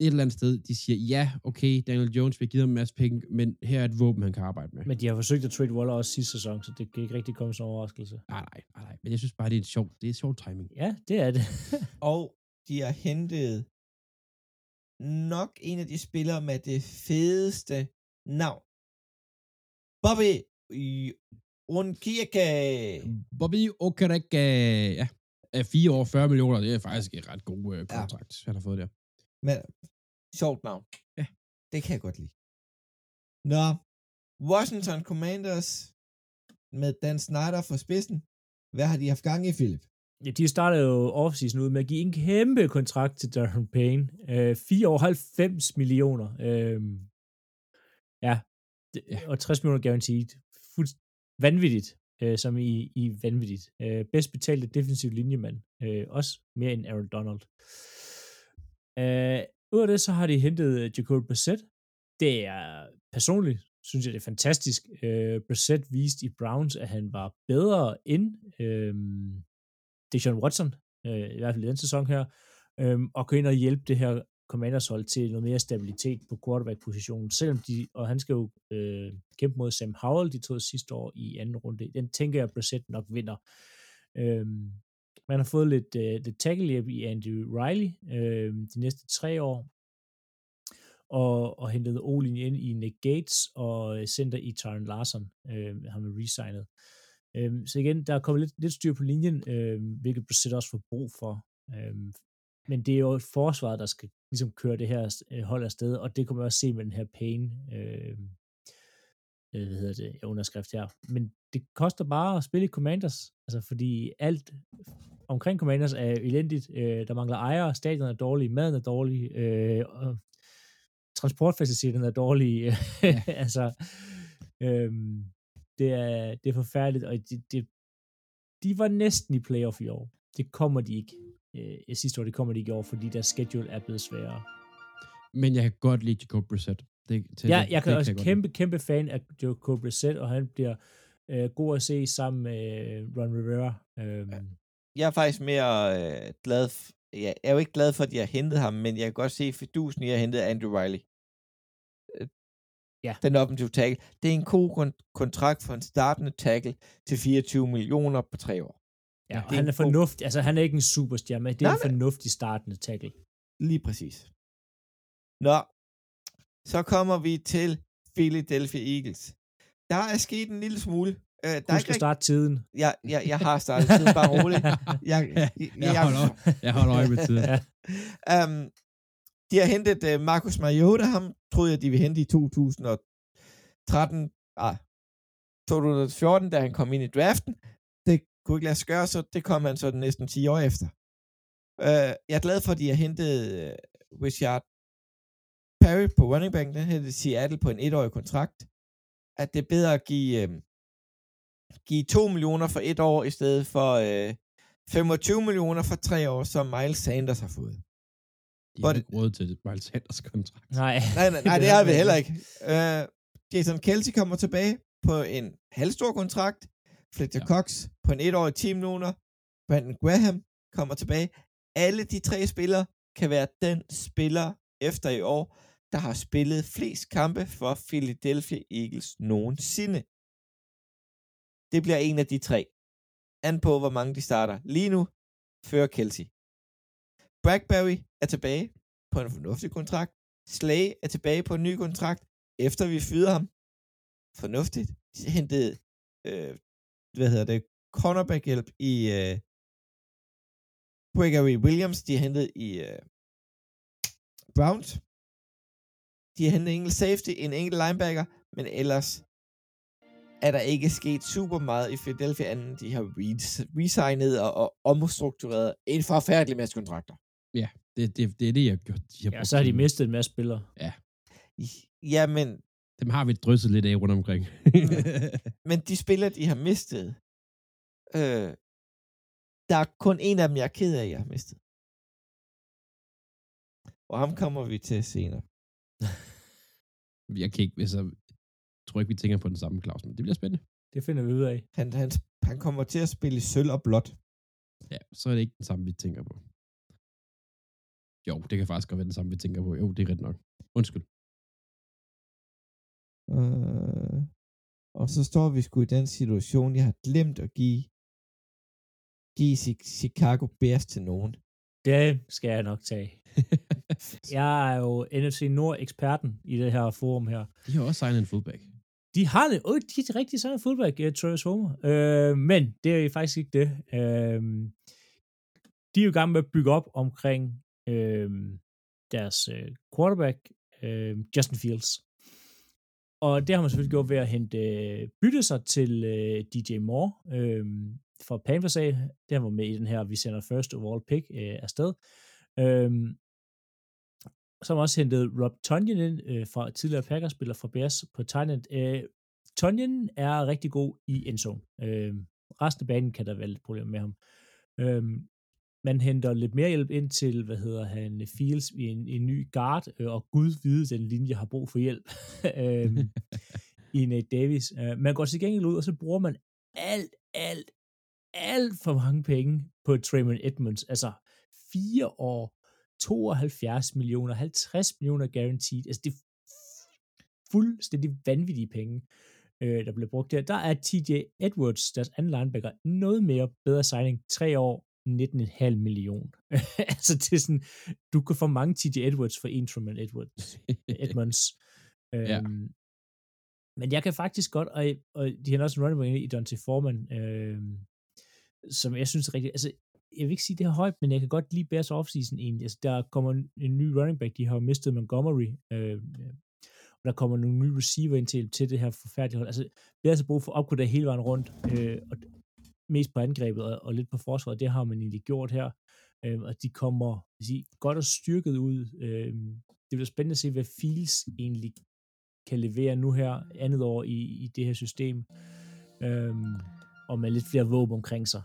et eller andet sted, de siger, ja, okay, Daniel Jones vil give ham en masse penge, men her er et våben, han kan arbejde med. Men de har forsøgt at trade Waller også sidste sæson, så det kan ikke rigtig komme som en overraskelse. Nej, nej, nej, nej, men jeg synes bare, det er en sjov, det er en sjov timing. Ja, det er det. [laughs] Og de har hentet nok en af de spillere med det fedeste navn. Bobby Unkirke. Bobby Okereke, ja, er fire år 40 millioner, det er faktisk en ret god øh, kontrakt, ja. han har fået der. Men sjovt navn. Ja. Det kan jeg godt lide. Nå, Washington Commanders med Dan Snyder for spidsen. Hvad har de haft gang i, Philip? Ja, de startede jo offseason ud med at give en kæmpe kontrakt til Darren Payne. Øh, 4 år 90 millioner. Øh, ja, og 60 millioner guaranteed. Fuldt vanvittigt, øh, som i, i vanvittigt. Øh, bedst betalte defensiv linjemand. Øh, også mere end Aaron Donald. Øh, Øh, Udover det, så har de hentet øh, Jacob Brissett. Det er personligt, synes jeg, det er fantastisk. Øh, Brissett viste i Browns, at han var bedre end øh, Deshaun Watson, øh, i hvert fald i den sæson her, øh, og kunne ind og hjælpe det her Commanders hold til noget mere stabilitet på quarterback-positionen, selvom de, og han skal jo øh, kæmpe mod Sam Howell, de tog sidste år i anden runde. Den tænker jeg, at Brissett nok vinder. Øhm, man har fået lidt, øh, lidt tackle i Andy Riley øh, de næste tre år, og, og hentet O-linje ind i Nick Gates og øh, center i Tyron Larson, øh, har man resignet. Øh, så igen, der er kommet lidt, lidt styr på linjen, øh, hvilket Brissett også får brug for. Øh, men det er jo forsvaret, der skal ligesom køre det her øh, hold afsted, og det kommer man også se med den her pain øh, øh, hvad hedder det, underskrift her. Men det koster bare at spille i Commanders, altså fordi alt omkring Commanders er elendigt. Øh, der mangler ejere, stadion er dårlig, maden er dårlig, øh, og transportfaciliteterne er dårlige. [laughs] Ja. altså, øh, det, er, det er forfærdeligt, og det, det, de var næsten i playoff i år. Det kommer de ikke. Øh, sidste år, det kommer de ikke i år, fordi deres schedule er blevet sværere. Men jeg kan godt lide Jacob Brissett. Det, til, Ja, det, jeg kan det også godt kæmpe, kæmpe fan af Jacob Brissett, og han bliver øh, god at se sammen med øh, Ron Rivera. Øhm, ja. Jeg er faktisk mere øh, glad... F- jeg er jo ikke glad for, at de har hentet ham, men jeg kan godt se fidusen i at have hentet Andrew Riley. Øh, Ja. Den offensive tackle. Det er en god kon- kontrakt for en startende tackle til 24 millioner på tre år. Ja, og det er han er god- fornuftig. Altså, han er ikke en superstjerne, men det er Nej, en fornuftig startende tackle. Lige præcis. Nå, så kommer vi til Philadelphia Eagles. Der er sket en lille smule. Uh, der er ikke at starte tiden. jeg, jeg, jeg har startet tiden, bare roligt. [laughs] Jeg, jeg, Jeg holder, jeg holder øje med tiden. Um, de har hentet uh, Marcus Mariota, ham troede jeg, de ville hente i 2013, ah, 2014, da han kom ind i draften. Det kunne ikke lade sig gøre, så det kom han så næsten 10 år efter. Uh, jeg er glad for, at de har hentet uh, Richard Perry på running back, den hedder Seattle på en etårig kontrakt. At det er bedre at give, uh, give 2 millioner for et år, i stedet for uh, 25 millioner for tre år, som Miles Sanders har fået. De har ikke råd til Miles Sanders kontrakt. Nej. Nej, nej, nej [laughs] det har vi heller ikke. Uh, Jason Kelsey kommer tilbage på en halvstor kontrakt. Fletcher ja. Cox på en etårig 10 millioner. Brandon Graham kommer tilbage. Alle de tre spillere kan være den spiller efter i år, der har spillet flest kampe for Philadelphia Eagles nogensinde. Det bliver en af de tre. An på, hvor mange de starter. Lige nu fører Kelsey. Blackberry er tilbage på en fornuftig kontrakt. Slay er tilbage på en ny kontrakt, efter vi fyrede ham. Fornuftigt. De hentede, øh, hvad hedder det, cornerback-hjælp i øh, Gregory Williams, de hentede i øh, Browns. De har hentet en enkelt safety, en enkelt linebacker, men ellers er der ikke sket super meget i Philadelphia, anden de har re- resignet og, og omstruktureret en forfærdelig masse kontrakter. Det, det, det er det, jeg har gjort. De har Ja, så har de mistet en masse spillere. Ja, men Dem har vi drysset lidt af rundt omkring. [laughs] Men de spillere, de har mistet, øh, der er kun en af dem, jeg er ked af, jeg har mistet. Og ham kommer vi til senere. Jeg kan ikke, altså, jeg tror ikke, vi tænker på den samme, Claus, men det bliver spændende. Det finder vi ud af. Han, han, han kommer til at spille sølv og blåt. Ja, så er det ikke den samme, vi tænker på. Jo, det kan faktisk godt være den samme, vi tænker på. Jo, det er rigtigt nok. Undskyld. Øh, og så står vi sgu i den situation, jeg har glemt at give, give Chi- Chicago Bears til nogen. Det skal jeg nok tage. [laughs] Jeg er jo NFC Nord-eksperten i det her forum her. De har også signet en fullback. De har det. Øh, de er rigtig en fullback, uh, Travis Homer. Øh, men det er jo faktisk ikke det. Øh, de er jo i gang med at bygge op omkring øh, deres øh, quarterback, øh, Justin Fields. Og det har man selvfølgelig gjort ved at hente øh, bytte sig til øh, DJ Moore øh, fra Panthers af. Det har var med i den her, vi sender first overall pick øh, afsted. Øh, som også hentede Rob Tonjen ind øh, fra tidligere Packers-spiller fra Bears på Thailand. Øh, Tonjen er rigtig god i endzone. Øh, resten af banen kan der være lidt problemer med ham. Øh, man henter lidt mere hjælp ind til, hvad hedder han, Fields i en, en ny guard, øh, og Gud vide, den linje har brug for hjælp [laughs] øh, i Nate Davis. Øh, man går til gengæld ud, og så bruger man alt, alt, alt for mange penge på Traymond Edmonds. Altså fire år, 72 millioner, 50 millioner guaranteed. Altså det er fuldstændig vanvittige penge, øh, der bliver brugt der. Der er TJ Edwards, deres anden linebacker, noget mere bedre signing. Tre år, 19,5 million. [laughs] altså det er sådan, du kan få mange TJ Edwards for en Truman Edwards. [laughs] Edmonds. Ja. Øhm, men jeg kan faktisk godt, og, og de har også en running back i Dante Foreman, øhm, som jeg synes er rigtig, altså jeg vil ikke sige, det er højt, men jeg kan godt lide Bears offseason egentlig. Altså, der kommer en, en ny running back, de har jo mistet Montgomery, øh, og der kommer nogle nye receiver ind til, til det her forfærdelige hold. Altså, Bears har brug for at opgradere hele vejen rundt, øh, og mest på angrebet og, og lidt på forsvaret, det har man egentlig gjort her. Øh, og de kommer vil sige, godt og styrket ud. Øh, det bliver spændende at se, hvad Fields egentlig kan levere nu her andet år i, i det her system. Øh, og med lidt flere våben omkring sig.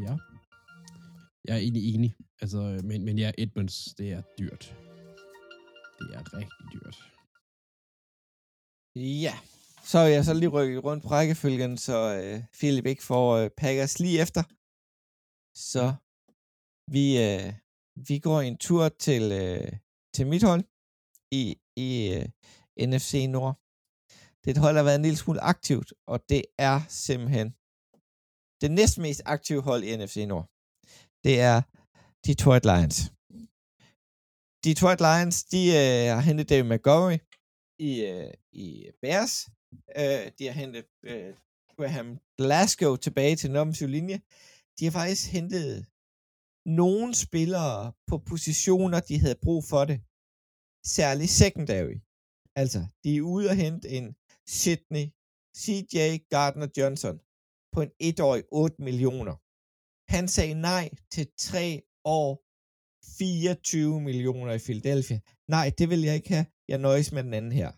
Ja. Jeg er egentlig enig. Altså, øh, men, men ja, Edmonds, det er dyrt. Det er rigtig dyrt. Ja, så er jeg så lige rykket rundt på rækkefølgen, så øh, Philip ikke får øh, Packers lige efter. Så vi, øh, vi går en tur til, øh, til mit hold i, i øh, NFC Nord. Det er et hold, der har været en lille smule aktivt, og det er simpelthen det næstmest aktive hold i NFC Nord. Det er Detroit Lions. Detroit Lions, de øh, har hentet David Montgomery i, øh, i Bears. Øh, de har hentet øh, Graham Glasgow tilbage til den offensive linje. De har faktisk hentet nogle spillere på positioner, de havde brug for det. Særligt secondary. Altså, de er ude og hente en Sydney CJ Gardner Johnson på en etårig 8 millioner. Han sagde nej til 3 år 24 millioner i Philadelphia. Nej, det vil jeg ikke have. Jeg nøjes med den anden her.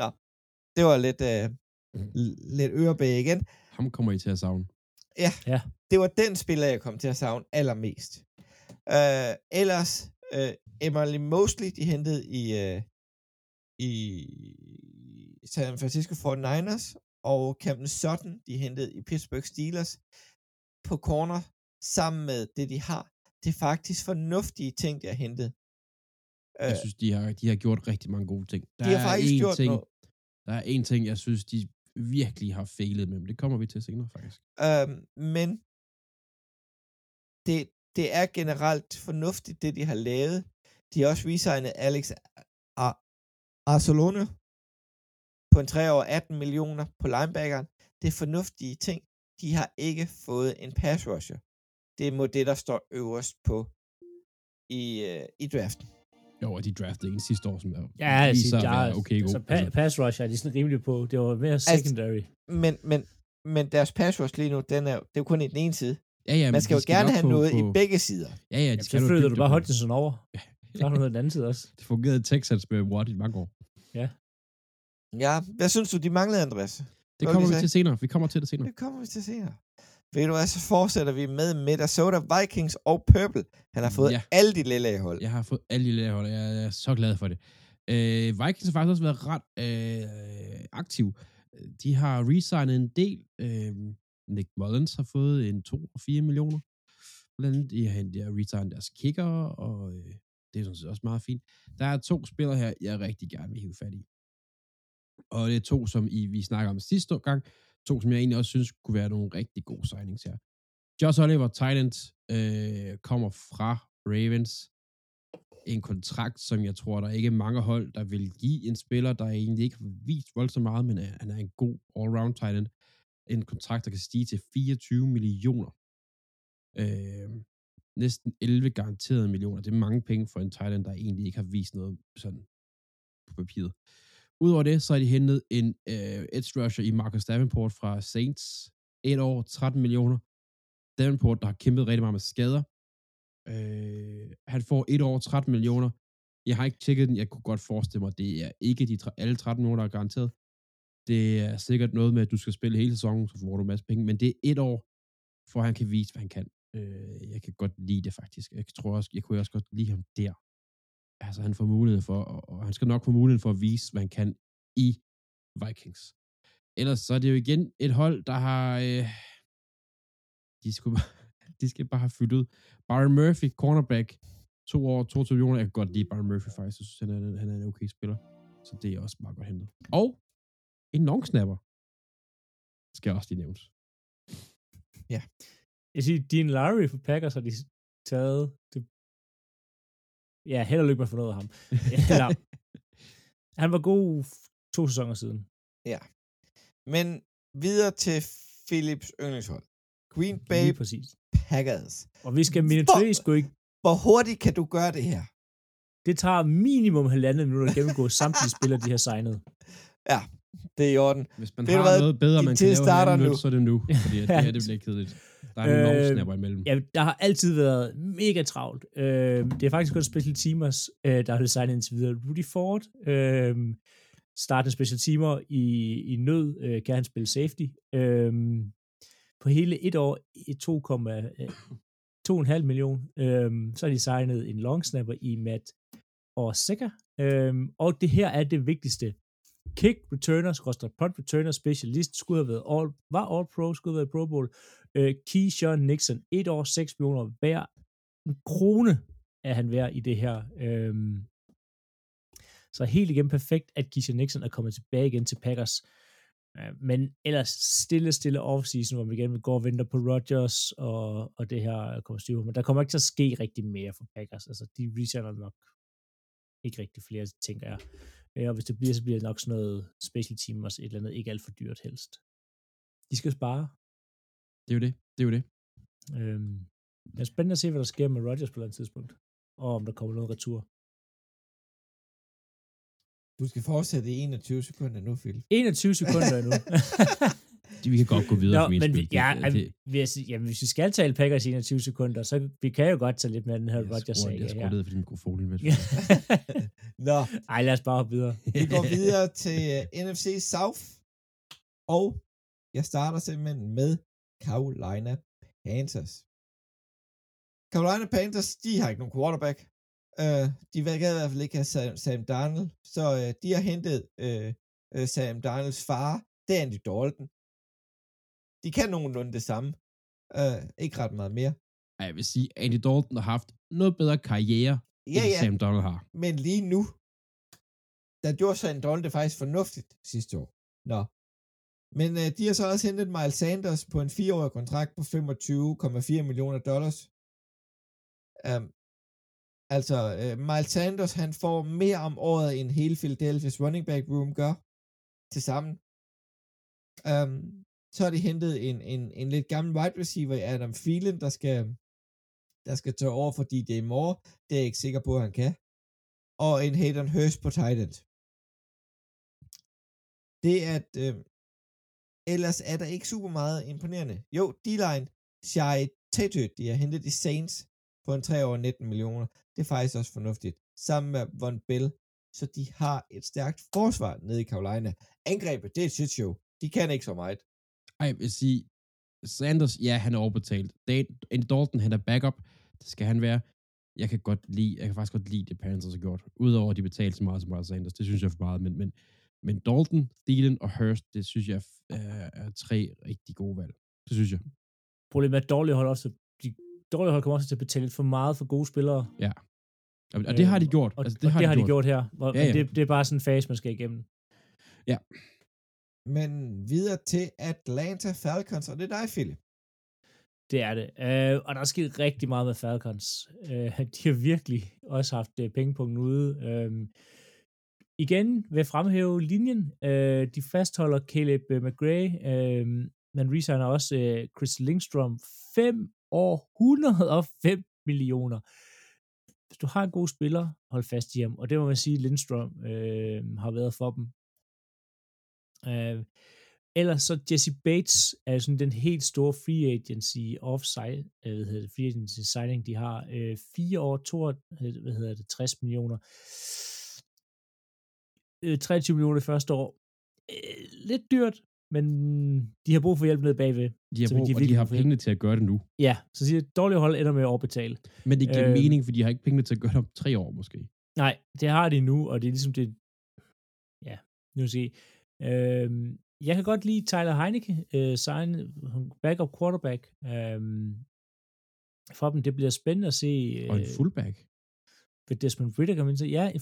Nå, det var lidt, øh, lidt ørebæg igen. Ham kommer I til at savne. Ja, Ja. det var den spiller, jeg kom til at savne allermest. Uh, ellers, uh, Emily Mosley, de hentede i, uh, i San Francisco 49ers, og Camden Sutton, de hentede i Pittsburgh Steelers på corner, sammen med det, de har. Det er faktisk fornuftige ting, de har hentet. Jeg synes, de har, de har gjort rigtig mange gode ting. Der de har er faktisk én gjort ting, noget. Der er en ting, jeg synes, de virkelig har fejlet med, men det kommer vi til senere, faktisk. Øhm, men det, det er generelt fornuftigt, det de har lavet. De har også resignet Alex Ar- Arcelone på en 3 år 18 millioner på linebackeren. Det er fornuftige ting. De har ikke fået en pass rusher. Det må det, der står øverst på i, øh, i draften. Jo, og de draftede en sidste år, som er, Ja, altså, at være okay god. altså, pa- pass rush er de sådan rimelig på. Det var mere secondary. Men, men, men deres pass rush lige nu, den er, det er jo kun i den ene side. ja, ja, Man skal jo gerne nok have få- noget i få- begge sider. Ja, ja, de Jamen, skal så flytter du bare på. Hodgson over. Så har du noget den anden side også. Det fungerede i Texans med Watt i mange år. Ja, hvad synes du, de manglede, Andreas? Det kommer vi I til senere. Vi kommer til det senere. Det kommer vi til senere. Ved du hvad, så fortsætter vi med Minnesota Vikings og Purple. Han har fået Ja. ja. alle de lille hold. Jeg har fået alle de lærerhold, og jeg er så glad for det. Øh, Vikings har faktisk også været ret øh, aktiv. De har resignet en del. Øh, Nick Mullins har fået en 2 og 4 millioner. Blandt andet, de har, de har resignet deres kicker, og øh, det er sådan set også meget fint. Der er to spillere her, jeg rigtig gerne vil hive fat i. Og det er to, som I, vi snakker om sidste gang. To, som jeg egentlig også synes kunne være nogle rigtig gode signings her. Josh Oliver, Titans, øh, kommer fra Ravens. En kontrakt, som jeg tror, der er ikke mange hold, der vil give en spiller, der egentlig ikke har vist voldsomt meget, men er, han er en god all-round tight end. En kontrakt, der kan stige til 24 millioner. Øh, næsten 11 garanterede millioner. Det er mange penge for en tight der egentlig ikke har vist noget sådan på papiret. Udover det, så har de hentet en øh, edge rusher i Marcus Davenport fra Saints. Et år, 13 millioner. Davenport, der har kæmpet rigtig meget med skader. Øh, han får et år, 13 millioner. Jeg har ikke tjekket den. Jeg kunne godt forestille mig, at det er ikke de alle 13 millioner, der er garanteret. Det er sikkert noget med, at du skal spille hele sæsonen, så får du en masse penge. Men det er et år, for han kan vise, hvad han kan. Øh, jeg kan godt lide det faktisk. Jeg tror også, jeg kunne også godt lide ham der. Altså, han får mulighed for, og, han skal nok få mulighed for at vise, hvad han kan i Vikings. Ellers så er det jo igen et hold, der har... Øh, de, skulle bare, [laughs] de skal bare have fyldt ud. Byron Murphy, cornerback, to år, 22 millioner. Jeg kan godt lide Byron Murphy faktisk. Jeg synes, han er, han er en okay spiller. Så det er også meget godt hentet. Og en long snapper. Skal også lige nævnes. Ja. Jeg siger, Dean Lowry for Packers har de taget. Det... Ja, held og lykke med at få noget af ham. [laughs] Eller, han var god to sæsoner siden. Ja. Men videre til Philips yndlingshold. Green Bay Lige præcis. Packers. Og vi skal minutøse sgu ikke. Hvor hurtigt kan du gøre det her? Det tager minimum halvandet minutter at gennemgå samtlige [laughs] spillere, de har signet. Ja, det er i orden. Hvis man du har noget bedre, man kan lave nu. så er det nu. Fordi at det her, [laughs] det bliver kedeligt. Der er en Øh, long snapper imellem. Ja, der har altid været mega travlt. Øh, det er faktisk kun Special Teamers, øh, der har designet indtil videre. Rudy Ford, øh, startende special teamer i, i nød, øh, kan han spille safety. Øh, på hele et år, i 2,5 million. Øhm, så har de signet en long snapper i Matt og Seca. Øhm, og det her er det vigtigste. Kick returner, skorstræk punt returner, specialist, skulle have været all, var all pro, skulle have været pro bowl. Øh, Keyshawn Nixon, et år, 6 millioner hver. En krone er han værd i det her. Øh, så helt igen perfekt, at Keyshawn Nixon er kommet tilbage igen til Packers. Øh, men ellers stille, stille offseason, hvor vi igen går og venter på Rodgers og, og det her øh, kommer styr Men der kommer ikke til at ske rigtig mere for Packers. Altså, de resigner nok ikke rigtig flere, tænker jeg. Øh, og hvis det bliver, så bliver det nok sådan noget special teamers, et eller andet, ikke alt for dyrt helst. De skal spare. Det er jo det. Det er jo det. Øhm, det er spændende at se, hvad der sker med Rodgers på et eller andet tidspunkt. Og om der kommer noget retur. Du skal fortsætte i 21 sekunder nu, Phil. 21 sekunder endnu. [laughs] Vi kan godt gå videre Nå, for min men spil. ja, det, det, sige, jamen, hvis vi skal tale Packers i 21 sekunder, så vi kan jo godt tage lidt med den her jeg Rodgers skruer, sag. jeg skruer ned for din mikrofon. Med. [laughs] Nå, Ej, lad os bare hoppe videre. vi går videre til uh, NFC South. Og jeg starter simpelthen med Carolina Panthers. Carolina Panthers, de har ikke nogen quarterback. Uh, de vil i hvert fald ikke have Sam, Sam Darnold, så uh, de har hentet uh, uh, Sam Darnolds far, det er Andy Dalton. De kan nogenlunde det samme. Uh, ikke ret meget mere. Ej, jeg vil sige, Andy Dalton har haft noget bedre karriere, Ja, end ja, Sam Donald har. men lige nu, der gjorde Sam Darnold det faktisk fornuftigt sidste år. Nå. Men øh, de har så også hentet Miles Sanders på en fireårig kontrakt på 25,4 millioner dollars. Um, altså, øh, Miles Sanders, han får mere om året, end hele Philadelphia's running back room gør til sammen. Um, øhm, så har de hentet en, en, en lidt gammel wide receiver, Adam Thielen, der skal, der skal tage over for DJ Moore. Det er jeg ikke sikker på, at han kan. Og en Hayden Hurst på tight end. Det at øh, ellers er der ikke super meget imponerende. Jo, D-line, Shai Tete, de har hentet i Saints på en 3 år 19 millioner. Det er faktisk også fornuftigt. Sammen med Von Bell, så de har et stærkt forsvar nede i Carolina. Angrebet, det er et shit show. De kan ikke så meget. Ej, jeg vil sige, Sanders, ja, han er overbetalt. Dan- Andy Dalton, han er backup. Det skal han være. Jeg kan godt lide, jeg kan faktisk godt lide det, Panthers har gjort. Udover at de betalte så meget som Miles Sanders, det synes jeg er for meget. Men, men, men Dalton, Thielen og Hurst, det synes jeg er, er tre rigtig gode valg. Det synes jeg. Problemet er, at dårlige hold også, de dårlige hold kommer også til at betale lidt for meget for gode spillere. Og, og det har de Øhm, gjort. Og, altså, det, og det har de gjort her. Og, Ja, ja, ja. Det, det er bare sådan en fase, man skal igennem. Men videre til Atlanta Falcons, og det er dig, Philip. Det er det. Øh, og der er sket rigtig meget med Falcons. Øh, de har virkelig også haft øh, pengepunkten ude. Øh, igen vil fremhæve linjen. Øh, de fastholder Caleb øh, McGray. Øh, man resigner også øh, Chris Lindstrom. 5 år, [laughs] 105 millioner. Hvis du har en god spiller, hold fast i ham. Og det må man sige, Lindstrom øh, har været for dem. Øh, ellers så Jesse Bates er sådan den helt store free agency offside, øh, hvad hedder det, free agency signing, de har. Øh, år, 2, hvad hedder det, 60 millioner. Øh, 23 millioner det første år. Øh, lidt dyrt, men de har brug for hjælp ned bagved. De har, brug, de og de har pengene til at gøre det nu. Ja, så siger jeg, dårlige hold ender med at overbetale. Men det giver Øhm. mening, for de har ikke pengene til at gøre det om tre år, måske. Nej, det har de nu, og det er ligesom det, ja, nu I. Øhm, jeg kan godt lide Tyler Heineke, øh, sign, backup quarterback. Øhm, for dem, det bliver spændende at se. Øh, Og en fullback. Ved Desmond Ritter kan man sige, ja,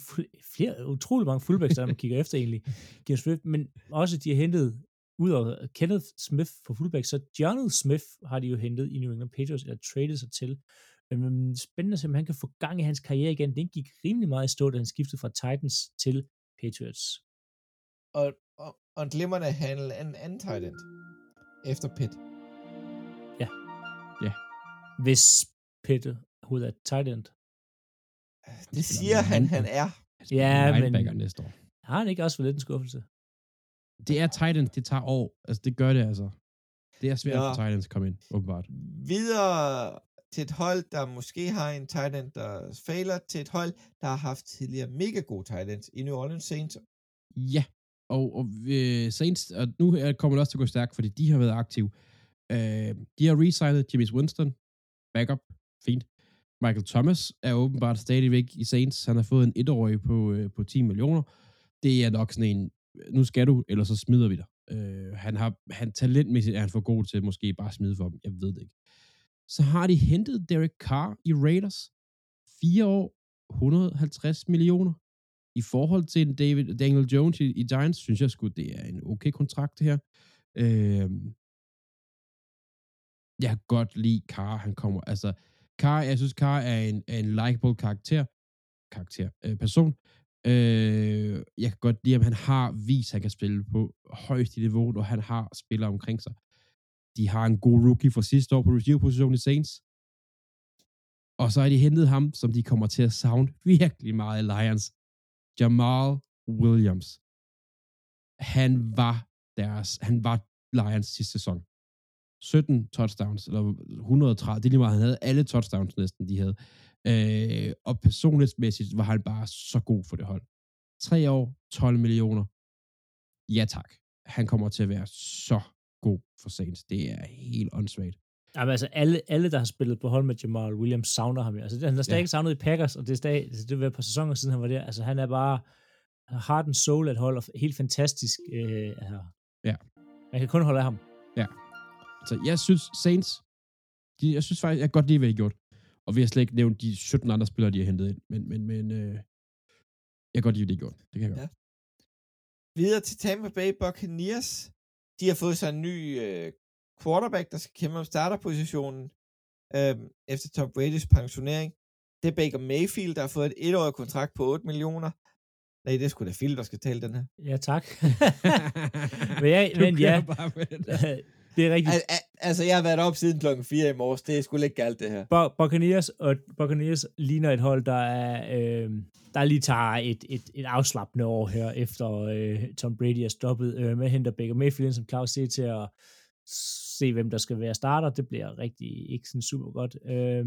flere, utrolig mange fullbacks, der man kigger efter egentlig. [laughs] Kenneth Swift, men også de har hentet, ud af Kenneth Smith for fullback, så Jonathan Smith har de jo hentet i New England Patriots, eller traded sig til. Øhm, spændende at se, om han kan få gang i hans karriere igen. Den gik rimelig meget i stå, da han skiftede fra Titans til Patriots. Og, og, og en glimrende handel af en anden tight end. Efter Pitt. Hvis Peter Hood er tight end. Det siger han, han er. Ja, men næste år. har han ikke også for lidt en skuffelse? Det er Titan, det tager år. Altså, det gør det altså. Det er svært Ja. for Titans at komme ind, åbenbart. Videre til et hold, der måske har en tight end, der fejler, til et hold, der har haft tidligere mega gode tight ends i New Orleans Saints. Ja, og, og øh, Saints, og nu er- kommer det også til at gå stærkt, fordi de har været aktive. Øh, de har resignet James Winston, backup, Fint. Michael Thomas er åbenbart stadigvæk i Saints. Han har fået en etårig på, øh, på 10 millioner. Det er nok sådan en, øh, nu skal du, eller så smider vi dig. Øh, han har, han talentmæssigt er han for god til måske bare at smide for dem. Jeg ved det ikke. Så har de hentet Derek Carr i Raiders. 4 år, 150 millioner. I forhold til en David, Daniel Jones i, i Giants, synes jeg sgu, det er en okay kontrakt det her. Øh, jeg kan godt lide Carr, han kommer, altså, Kar, jeg synes, Kar er en, er en likable karakter, karakter, øh, person. Øh, jeg kan godt lide, at han har vist, at han kan spille på højeste niveau, og han har spillere omkring sig. De har en god rookie fra sidste år på receiver-positionen i Saints. Og så har de hentet ham, som de kommer til at savne virkelig meget i Lions. Jamal Williams. Han var deres, han var Lions sidste sæson. 17 touchdowns, eller 130, det er lige meget, han havde alle touchdowns næsten, de havde. Øh, og personlighedsmæssigt var han bare så god for det hold. 3 år, 12 millioner. Ja tak. Han kommer til at være så god for Saints. Det er helt åndssvagt. Jamen, altså, alle, alle, der har spillet på hold med Jamal Williams, savner ham jo. Altså, han har stadig ja. savnet i Packers, og det er stadig, altså, det var et par sæsoner siden, han var der. Altså, han er bare heart and soul at holde, helt fantastisk. Øh, altså. Ja. Man kan kun holde af ham. Ja. Så jeg synes, Saints, de, jeg synes faktisk, jeg kan godt lide, hvad de har gjort. Og vi har slet ikke nævnt de 17 andre spillere, de har hentet ind. Men, men, men øh, jeg kan godt lide, hvad de har gjort. Det kan jeg godt. Ja. Videre til Tampa Bay Buccaneers. De har fået sig en ny øh, quarterback, der skal kæmpe om starterpositionen øh, efter Tom Brady's pensionering. Det er Baker Mayfield, der har fået et etårigt kontrakt på 8 millioner. Nej, det er sgu da Phil, der skal tale den her. Ja, tak. men, [laughs] jeg, [laughs] men ja, [laughs] det er rigtigt. Al- al- altså, jeg har været op siden klokken 4 i morges. Det er sgu lidt galt, det her. Bo- Buccaneers, og Buccaneers ligner et hold, der er, øh, der lige tager et, et, et afslappende år her, efter øh, Tom Brady er stoppet øh, med at hente Baker Mayfield, som Claus siger, til at se, hvem der skal være starter. Det bliver rigtig ikke sådan super godt. Øh,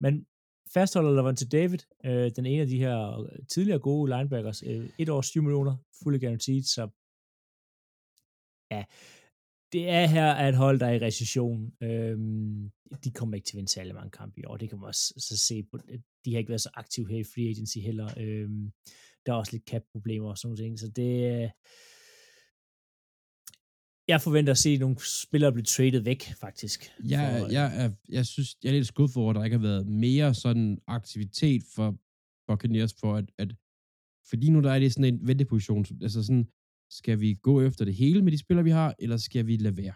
men fastholder Lavonte David, øh, den ene af de her tidligere gode linebackers, øh, et års 7 millioner, fully guaranteed, så ja, det er her at et hold, der er i recession. Øhm, de kommer ikke til at vinde særlig mange kampe i år. Det kan man også så se på. De har ikke været så aktive her i free agency heller. Øhm, der er også lidt cap-problemer og sådan noget. Så det jeg forventer at se nogle spillere blive traded væk, faktisk. Jeg, for, jeg, er, jeg synes, jeg er lidt skuffet over, at der ikke har været mere sådan aktivitet for Buccaneers, for at, at fordi nu der er det sådan en venteposition, altså sådan, skal vi gå efter det hele med de spillere, vi har, eller skal vi lade være?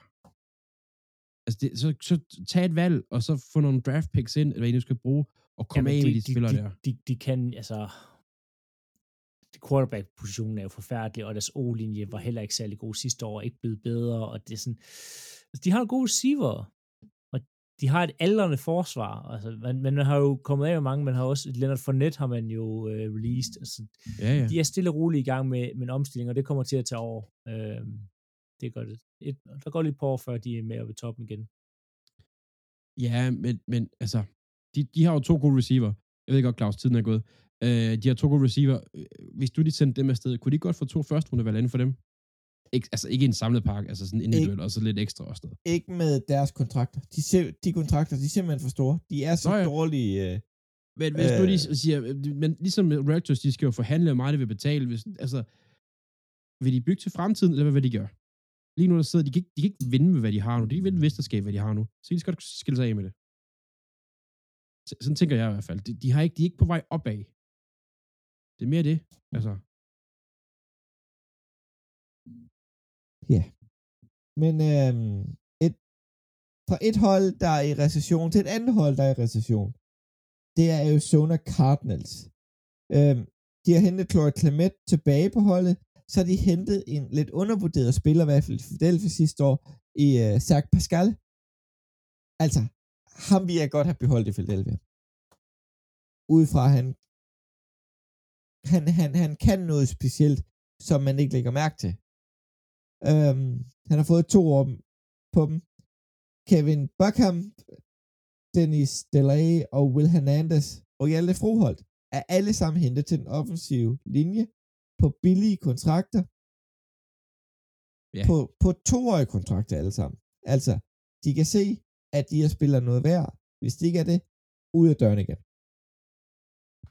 Altså, det, så, så tag et valg, og så få nogle draft picks ind, eller hvad du skal bruge, og komme af med de, de spillere de, der. De, de kan, altså, quarterback-positionen er jo forfærdelig, og deres O-linje var heller ikke særlig god sidste år, ikke blevet bedre, og det er sådan, altså, de har gode receiver, de har et aldrende forsvar, altså, man, man har jo kommet af med mange, man har også, Leonard Fournette har man jo øh, released, altså, ja, ja. de er stille og roligt i gang med, med en omstilling, og det kommer til at tage over. Øh, det gør det. Et, der går lige på år, før de er med oppe i toppen igen. Ja, men, men altså, de, de har jo to gode receiver. Jeg ved godt, Claus, tiden er gået. Uh, de har to gode receiver. Hvis du lige sendte dem afsted, kunne de godt få to første runde valg inden for dem? Ik, altså ikke en samlet pakke, altså sådan individuelt, og så lidt ekstra også. Ikke med deres kontrakter. De, de kontrakter, de er simpelthen for store. De er så Nå, ja. dårlige. Uh, men hvis øh, du lige siger, men ligesom Raptors, de skal jo forhandle, hvor meget de vil betale. Hvis, altså, vil de bygge til fremtiden, eller hvad vil de gøre? Lige nu der sidder, de kan, ikke, de kan ikke vinde med, hvad de har nu. De kan ikke vinde mesterskab, hvad de har nu. Så de skal godt skille sig af med det. Sådan tænker jeg i hvert fald. De, de, har ikke, de er ikke på vej opad. Det er mere det. Altså. Ja. Men øhm, et, fra et hold, der er i recession, til et andet hold, der er i recession, det er Arizona Cardinals. Øhm, de har hentet Chloe Clement tilbage på holdet, så har de hentet en lidt undervurderet spiller, i hvert fald i Philadelphia sidste år, i øh, Zach Pascal. Altså, ham vil jeg godt have beholdt i Philadelphia. Udefra han, han, han, han kan noget specielt, som man ikke lægger mærke til. Øhm, han har fået to år på dem. Kevin Buckham, Dennis Delay og Will Hernandez og Hjalte Froholt er alle sammen hentet til den offensive linje på billige kontrakter. Yeah. På, på toårige kontrakter alle sammen. Altså, de kan se, at de her spiller noget værd. Hvis det ikke er det, ud af døren igen.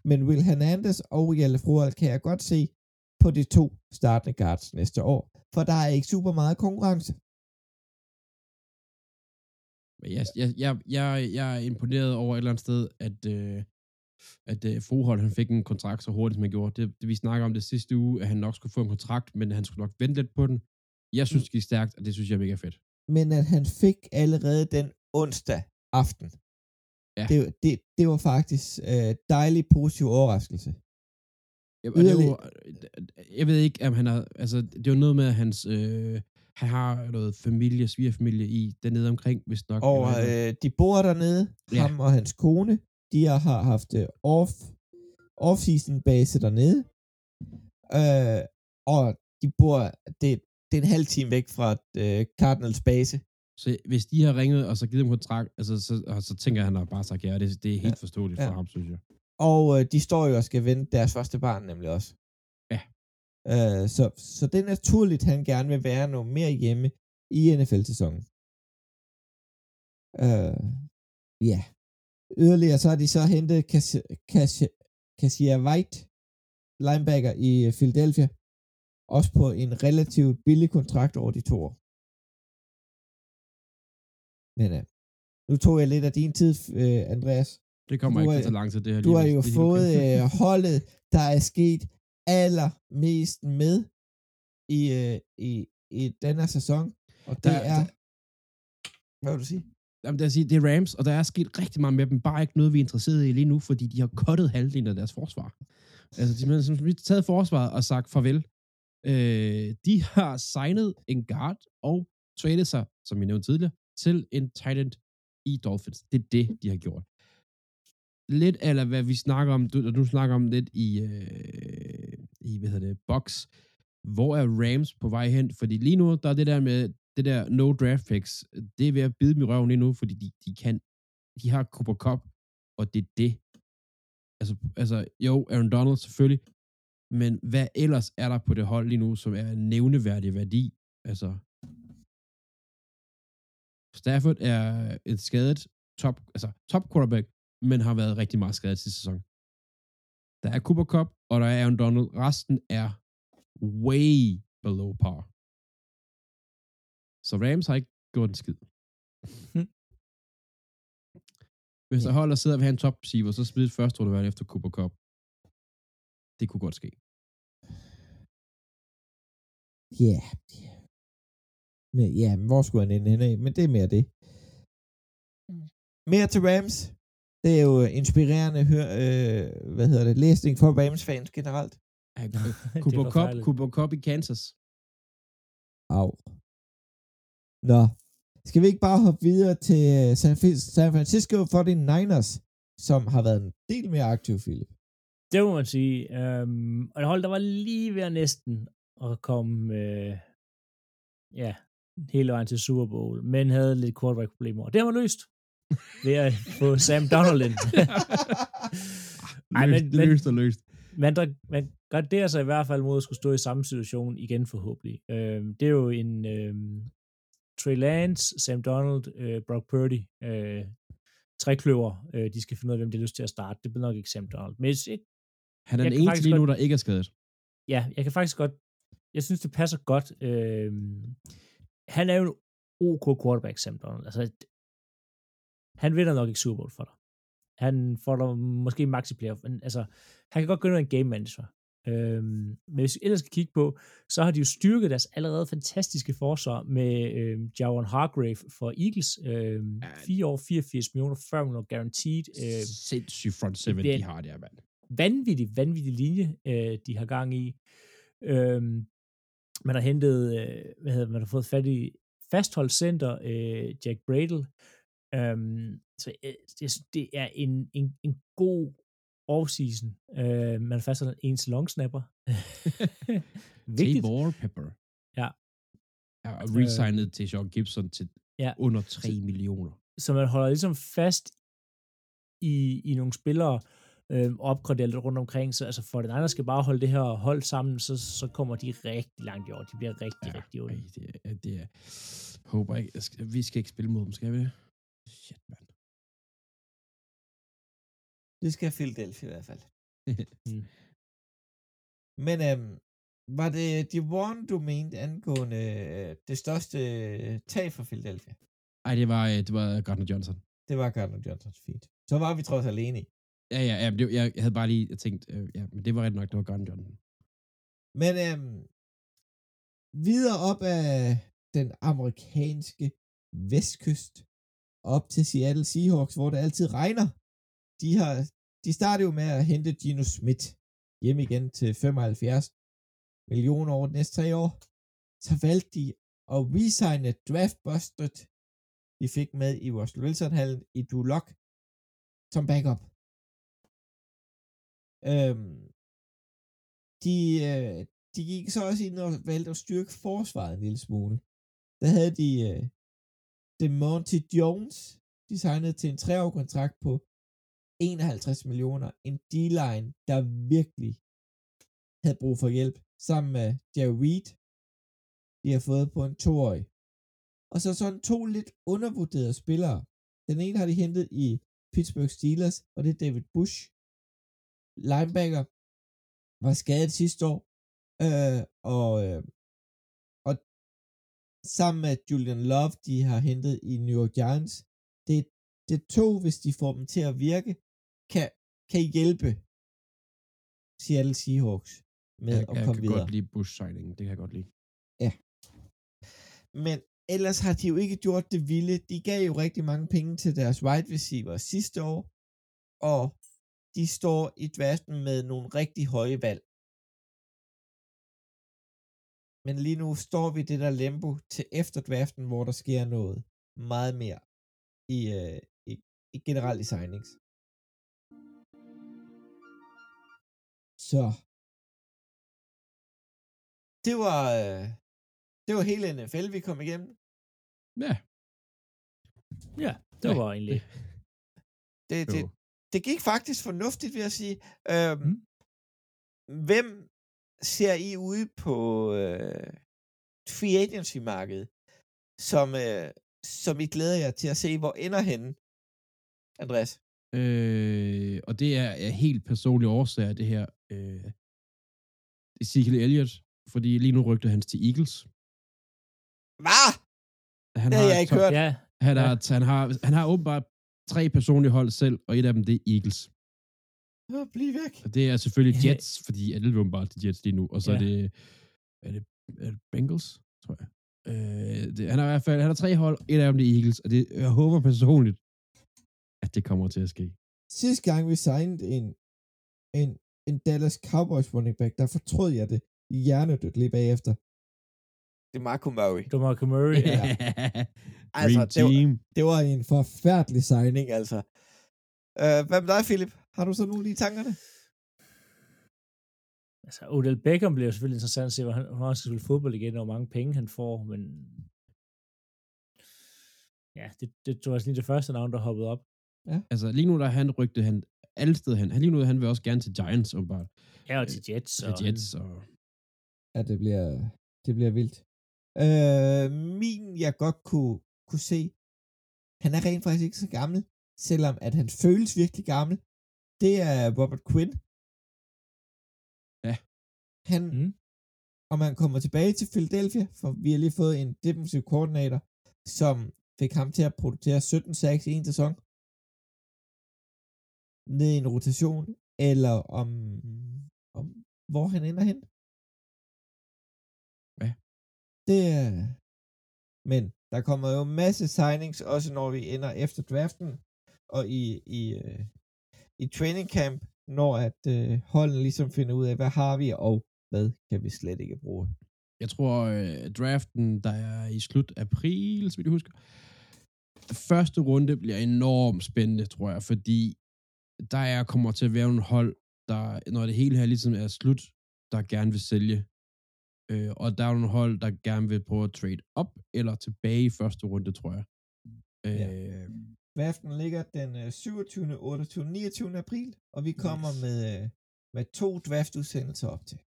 Men Will Hernandez og Jelle Froholt kan jeg godt se på de to startende guards næste år, for der er ikke super meget konkurrence. Men jeg, jeg, jeg, jeg, jeg er imponeret over et eller andet sted, at, øh, at øh, Froholt, han fik en kontrakt så hurtigt, som han gjorde. Det, det, vi snakker om det sidste uge, at han nok skulle få en kontrakt, men han skulle nok vente lidt på den. Jeg synes, det gik stærkt, og det synes jeg er mega fedt. Men at han fik allerede den onsdag aften, Ja. det, det, det var faktisk øh, dejlig positiv overraskelse. Ja, og det er jo, Yderligere- jeg ved ikke, om han har, altså, det er jo noget med, at hans, øh, han har noget familie, svigerfamilie i dernede omkring, hvis nok. Og øh, de bor dernede, Ja. ja. ham og hans kone, de har, haft øh, off, off-season base dernede. Øh, og de bor, det, det er en halv time væk fra øh, Cardinals base. Så hvis de har ringet og så givet ham kontrakt, altså, så, så tænker jeg, at han har bare sagt ja, det, det er helt Ja. forståeligt Ja. for ham, synes jeg. Og øh, de står jo og skal vente deres første barn nemlig også. Ja. Øh, så, så det er naturligt, at han gerne vil være noget mere hjemme i NFL-sæsonen. Øh, ja. Yderligere så har de så hentet Cas- Cas- Cassia White, linebacker i øh, Philadelphia, også på en relativt billig kontrakt over de to år. Men øh, nu tog jeg lidt af din tid, øh, Andreas. Det kommer Du ikke til at tage lang tid, det her. Du har jo fået øh, holdet, der er sket allermest med i, øh, i, i denne sæson, og det Der- er... der- Hvad vil du sige? Jamen, det, er sige, det er Rams, og der er sket rigtig meget med dem. Bare ikke noget, vi er interesseret i lige nu, fordi de har kottet halvdelen af deres forsvar. Altså, de har simpelthen taget forsvaret og sagt farvel. Øh, de har signet en guard og traded sig, som vi nævnte tidligere, til en tight end i Dolphins. Det er det, de har gjort. Lidt eller hvad vi snakker om, du, du snakker om lidt i, øh, i hvad hedder det, box. Hvor er Rams på vej hen? Fordi lige nu, der er det der med, det der no draft picks, det er ved at bide dem i røven lige nu, fordi de, de kan, de har Cooper Cup, og det er det. Altså, altså, jo, Aaron Donald selvfølgelig, men hvad ellers er der på det hold lige nu, som er nævneværdig værdi? Altså, Stafford er et skadet top, altså top quarterback, men har været rigtig meget skadet sidste sæson. Der er Cooper Cup, og der er Aaron Donald. Resten er way below par. Så Rams har ikke gjort en skid. [laughs] Hvis der holder sidder og vil have en top receiver, så smid et første rundevalg efter Cooper Cup. Det kunne godt ske. Ja. Men, ja, men hvor skulle han ende henne af? Men det er mere det. Mere til Rams. Det er jo inspirerende hør, øh, hvad hedder det, læsning for Rams-fans generelt. [laughs] Er Cooper Cup. Cooper Cup i Kansas. Au. Nå. Skal vi ikke bare hoppe videre til øh, San Francisco 49ers, som har været en del mere aktiv, Philip? Det må man sige. Øhm, og et hold, der var lige ved at næsten at komme øh, ja, hele vejen til Super Bowl, men havde lidt quarterback-problemer. Og det har man løst ved at få Sam Donald ind. [laughs] Ej, løst, men- men- løst og løst. man, der, man garderer sig i hvert fald mod at skulle stå i samme situation igen forhåbentlig. Øhm, det er jo en øhm, Trey Lance, Sam Donald, øh, Brock Purdy, øh, trekløver. Øh, de skal finde ud af, hvem de har lyst til at starte. Det bliver nok ikke Sam Donald. Men jeg, Han er den eneste lige nu, der ikke er skadet. ja, jeg kan faktisk godt, jeg synes, det passer godt. Øh, han er jo en OK quarterback, Sam Donald. Altså, han vinder nok ikke Super Bowl for dig. Han får dig måske max i playoff, men altså, han kan godt gøre en game manager. Øhm, men hvis vi ellers skal kigge på, så har de jo styrket deres allerede fantastiske forsvar med øhm, Javon Hargrave for Eagles. Øhm, Ja. 4 år, 84 millioner, 40 millioner guaranteed. Øh, Sindssygt front seven, de har der, mand. vanvittig, vanvittig linje, øh, de har gang i. Øhm, man har hentet, øh, hvad hedder, man har fået fat i fastholdt center, øh, Jack Bradle. Øhm, så øh, det, det er en, en, en god offseason. Øh, man har fastholdt en long snapper. [laughs] Vigtigt. Tabor Pepper. Ja. Ja, og resignet til Sean Gibson til Ja. under 3 millioner. så man holder ligesom fast i, i nogle spillere, øh, og opgraderer lidt rundt omkring, så altså for den andre skal bare holde det her hold sammen, så, så kommer de rigtig langt i år. De bliver rigtig, ja, rigtig onde. det, er, det er... Håber ikke. jeg Vi skal ikke spille mod dem, skal vi det? Shit, mand. Det skal Philadelphia i hvert fald. Mm. [laughs] Men øhm, var det de one, du mente angående øh, det største øh, tag for Philadelphia? Ej, det var, øh, det var Gardner Johnson. Det var Gardner Johnsons feed. Så var vi trods alene i. Ja, ja, ja det, jeg, jeg havde bare lige tænkt, øh, ja, men det var ret nok, det var Gardner Johnson. Men øhm, videre op af den amerikanske vestkyst, op til Seattle Seahawks, hvor det altid regner. De, har, de startede jo med at hente Gino Smith hjem igen til 75 millioner over de næste tre år. Så valgte de at resigne draftbustet, de fik med i Russell Wilson-hallen i Duloc, som backup. Øhm, de, øh, de gik så også ind og valgte at styrke forsvaret en lille smule. Der havde de øh, DeMonte Jones, de signede til en treårig kontrakt på 51 millioner. En D-line, der virkelig havde brug for hjælp, sammen med Jerry Reed, de har fået på en toårig. Og så sådan to lidt undervurderede spillere. Den ene har de hentet i Pittsburgh Steelers, og det er David Bush. Linebacker var skadet sidste år, øh, og, øh, og sammen med Julian Love, de har hentet i New York Giants, det, det to, hvis de får dem til at virke, kan, kan hjælpe Seattle Seahawks med Jeg, at jeg komme kan videre. godt lide Bush signing, det kan jeg godt lide. Men ellers har de jo ikke gjort det vilde. De gav jo rigtig mange penge til deres wide receiver sidste år, og de står i draften med nogle rigtig høje valg. Men lige nu står vi i det der limbo til efter draften, hvor der sker noget meget mere i, øh, i, i generelt i signings. Så det var øh, det var hele NFL, vi kom igennem. Ja, Ja, det Ja. var egentlig... Det, det, det gik faktisk fornuftigt, vil jeg sige. Øhm, Mm. Hvem ser I ude på øh, free agency-markedet, som, øh, som I glæder jer til at se, hvor ender henne, Andreas? øh, og det er af helt personlige årsager, det her. Øh, Ezekiel Elliott, fordi lige nu rygter han til Eagles. Hvad? Han Det har jeg ikke hørt. Ja, Han, Ja. har, han, har, han har åbenbart tre personlige hold selv, og et af dem, det er Eagles. Bliv væk. Og det er selvfølgelig Jets, fordi alle er åbenbart til Jets lige nu. Og så Ja. er det, er det, er det Bengals, tror jeg. Øh, det, han har i hvert fald han har tre hold, et af dem det er Eagles, og det, jeg håber personligt, at det kommer til at ske. Sidste gang vi signede en, en, en Dallas Cowboys running back, der fortrød jeg det hjernedødt lige bagefter. Det er Marco Murray. det var Marco Murray. Ja. Ja. [laughs] Altså, Dream det var- team. Det var en forfærdelig signing, altså. Uh, hvad med dig, Philip? Har du så nogle i tankerne? Altså, Odell Beckham bliver jo selvfølgelig interessant at se, hvor han, hvor han skal spille fodbold igen, og hvor mange penge han får, men ja, det, det tror jeg lige det første navn, der hoppede op. Altså, lige nu der er han rygte han alle steder hen. Han, lige nu han vil også gerne til Giants, åbenbart. Ja, og til Jets. Til Og Jets, og Ja, det bliver, det bliver vildt. Øh, min, jeg godt kunne, kunne se, han er rent faktisk ikke så gammel, selvom at han føles virkelig gammel. Det er Robert Quinn. Ja. Han, Mm. om han kommer tilbage til Philadelphia, for vi har lige fået en defensive coordinator, som fik ham til at producere 17 sacks i en sæson. Ned i en rotation, eller om, om hvor han ender hen. Ja. Det er... Men der kommer jo masse signings, også når vi ender efter draften, og i, i, øh, i training camp, når at øh, holden ligesom finder ud af, hvad har vi, og hvad kan vi slet ikke bruge. jeg tror, øh, draften, der er i slut april, så vidt jeg husker, første runde bliver enormt spændende, tror jeg, fordi der er, kommer til at være nogle hold, der, når det hele her ligesom er slut, der gerne vil sælge. Øh, og der er nogle hold, der gerne vil prøve at trade op eller tilbage i første runde, tror jeg. Øh, Ja. Draften ligger den øh, 27., 28., 29. april, og vi kommer Nice. med, øh, med to draftudsendelser op til.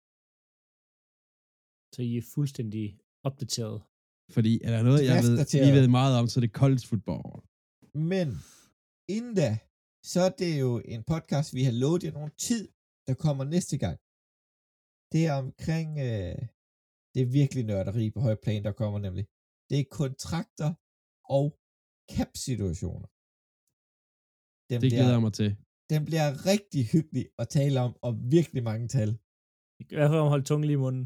Så I er fuldstændig opdateret. Fordi er der noget, jeg ved, vi at- ved meget om, så er det college football. Men inden da, så er det jo en podcast, vi har lovet jer nogle tid, der kommer næste gang. Det er omkring, øh, det er virkelig nørderi på høj plan, der kommer nemlig. Det er kontrakter og cap-situationer. Den Det glæder jeg mig til. Den bliver rigtig hyggelig at tale om, og virkelig mange tal. I hvert fald holde tungen lige i munden.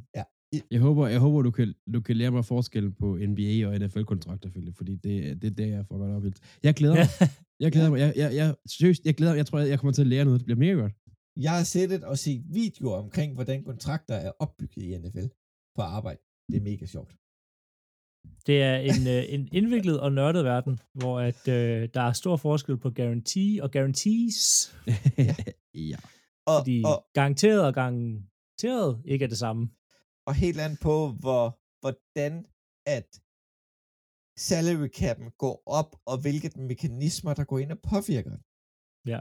Jeg håber, jeg håber du, kan, du kan lære mig forskellen på NBA og NFL-kontrakter, Philip, fordi det, det er det, jeg får godt op Jeg glæder mig. [laughs] Jeg glæder mig. Jeg, jeg, jeg, seriøst, jeg glæder mig. Jeg tror, jeg kommer til at lære noget. Det bliver mega godt. Jeg har sættet og set videoer omkring, hvordan kontrakter er opbygget i NFL på arbejde. Det er mega sjovt. Det er en, øh, en indviklet og nørdet verden, hvor at, øh, der er stor forskel på guarantee og guarantees. [laughs] ja. Og, Fordi og, garanteret og garanteret ikke er det samme. og helt andet på, hvor, hvordan at salary cap'en går op, og hvilke mekanismer, der går ind og påvirker den. Ja.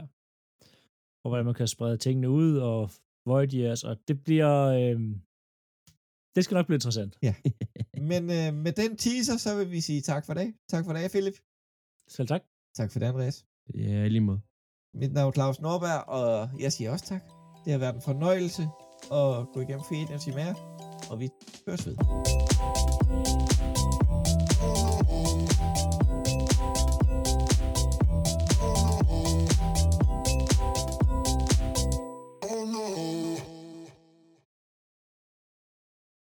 Og hvordan man kan sprede tingene ud og void years, og det bliver... Øh, det skal nok blive interessant. [laughs] Men øh, med den teaser, så vil vi sige tak for dag. Tak for dag, Philip. Selv tak. Tak for det, Andreas. Ja, lige måde. Mit navn er Claus Norberg, og jeg siger også tak. Det har været en fornøjelse at gå igennem Free Agency med jer, og vi høres ved.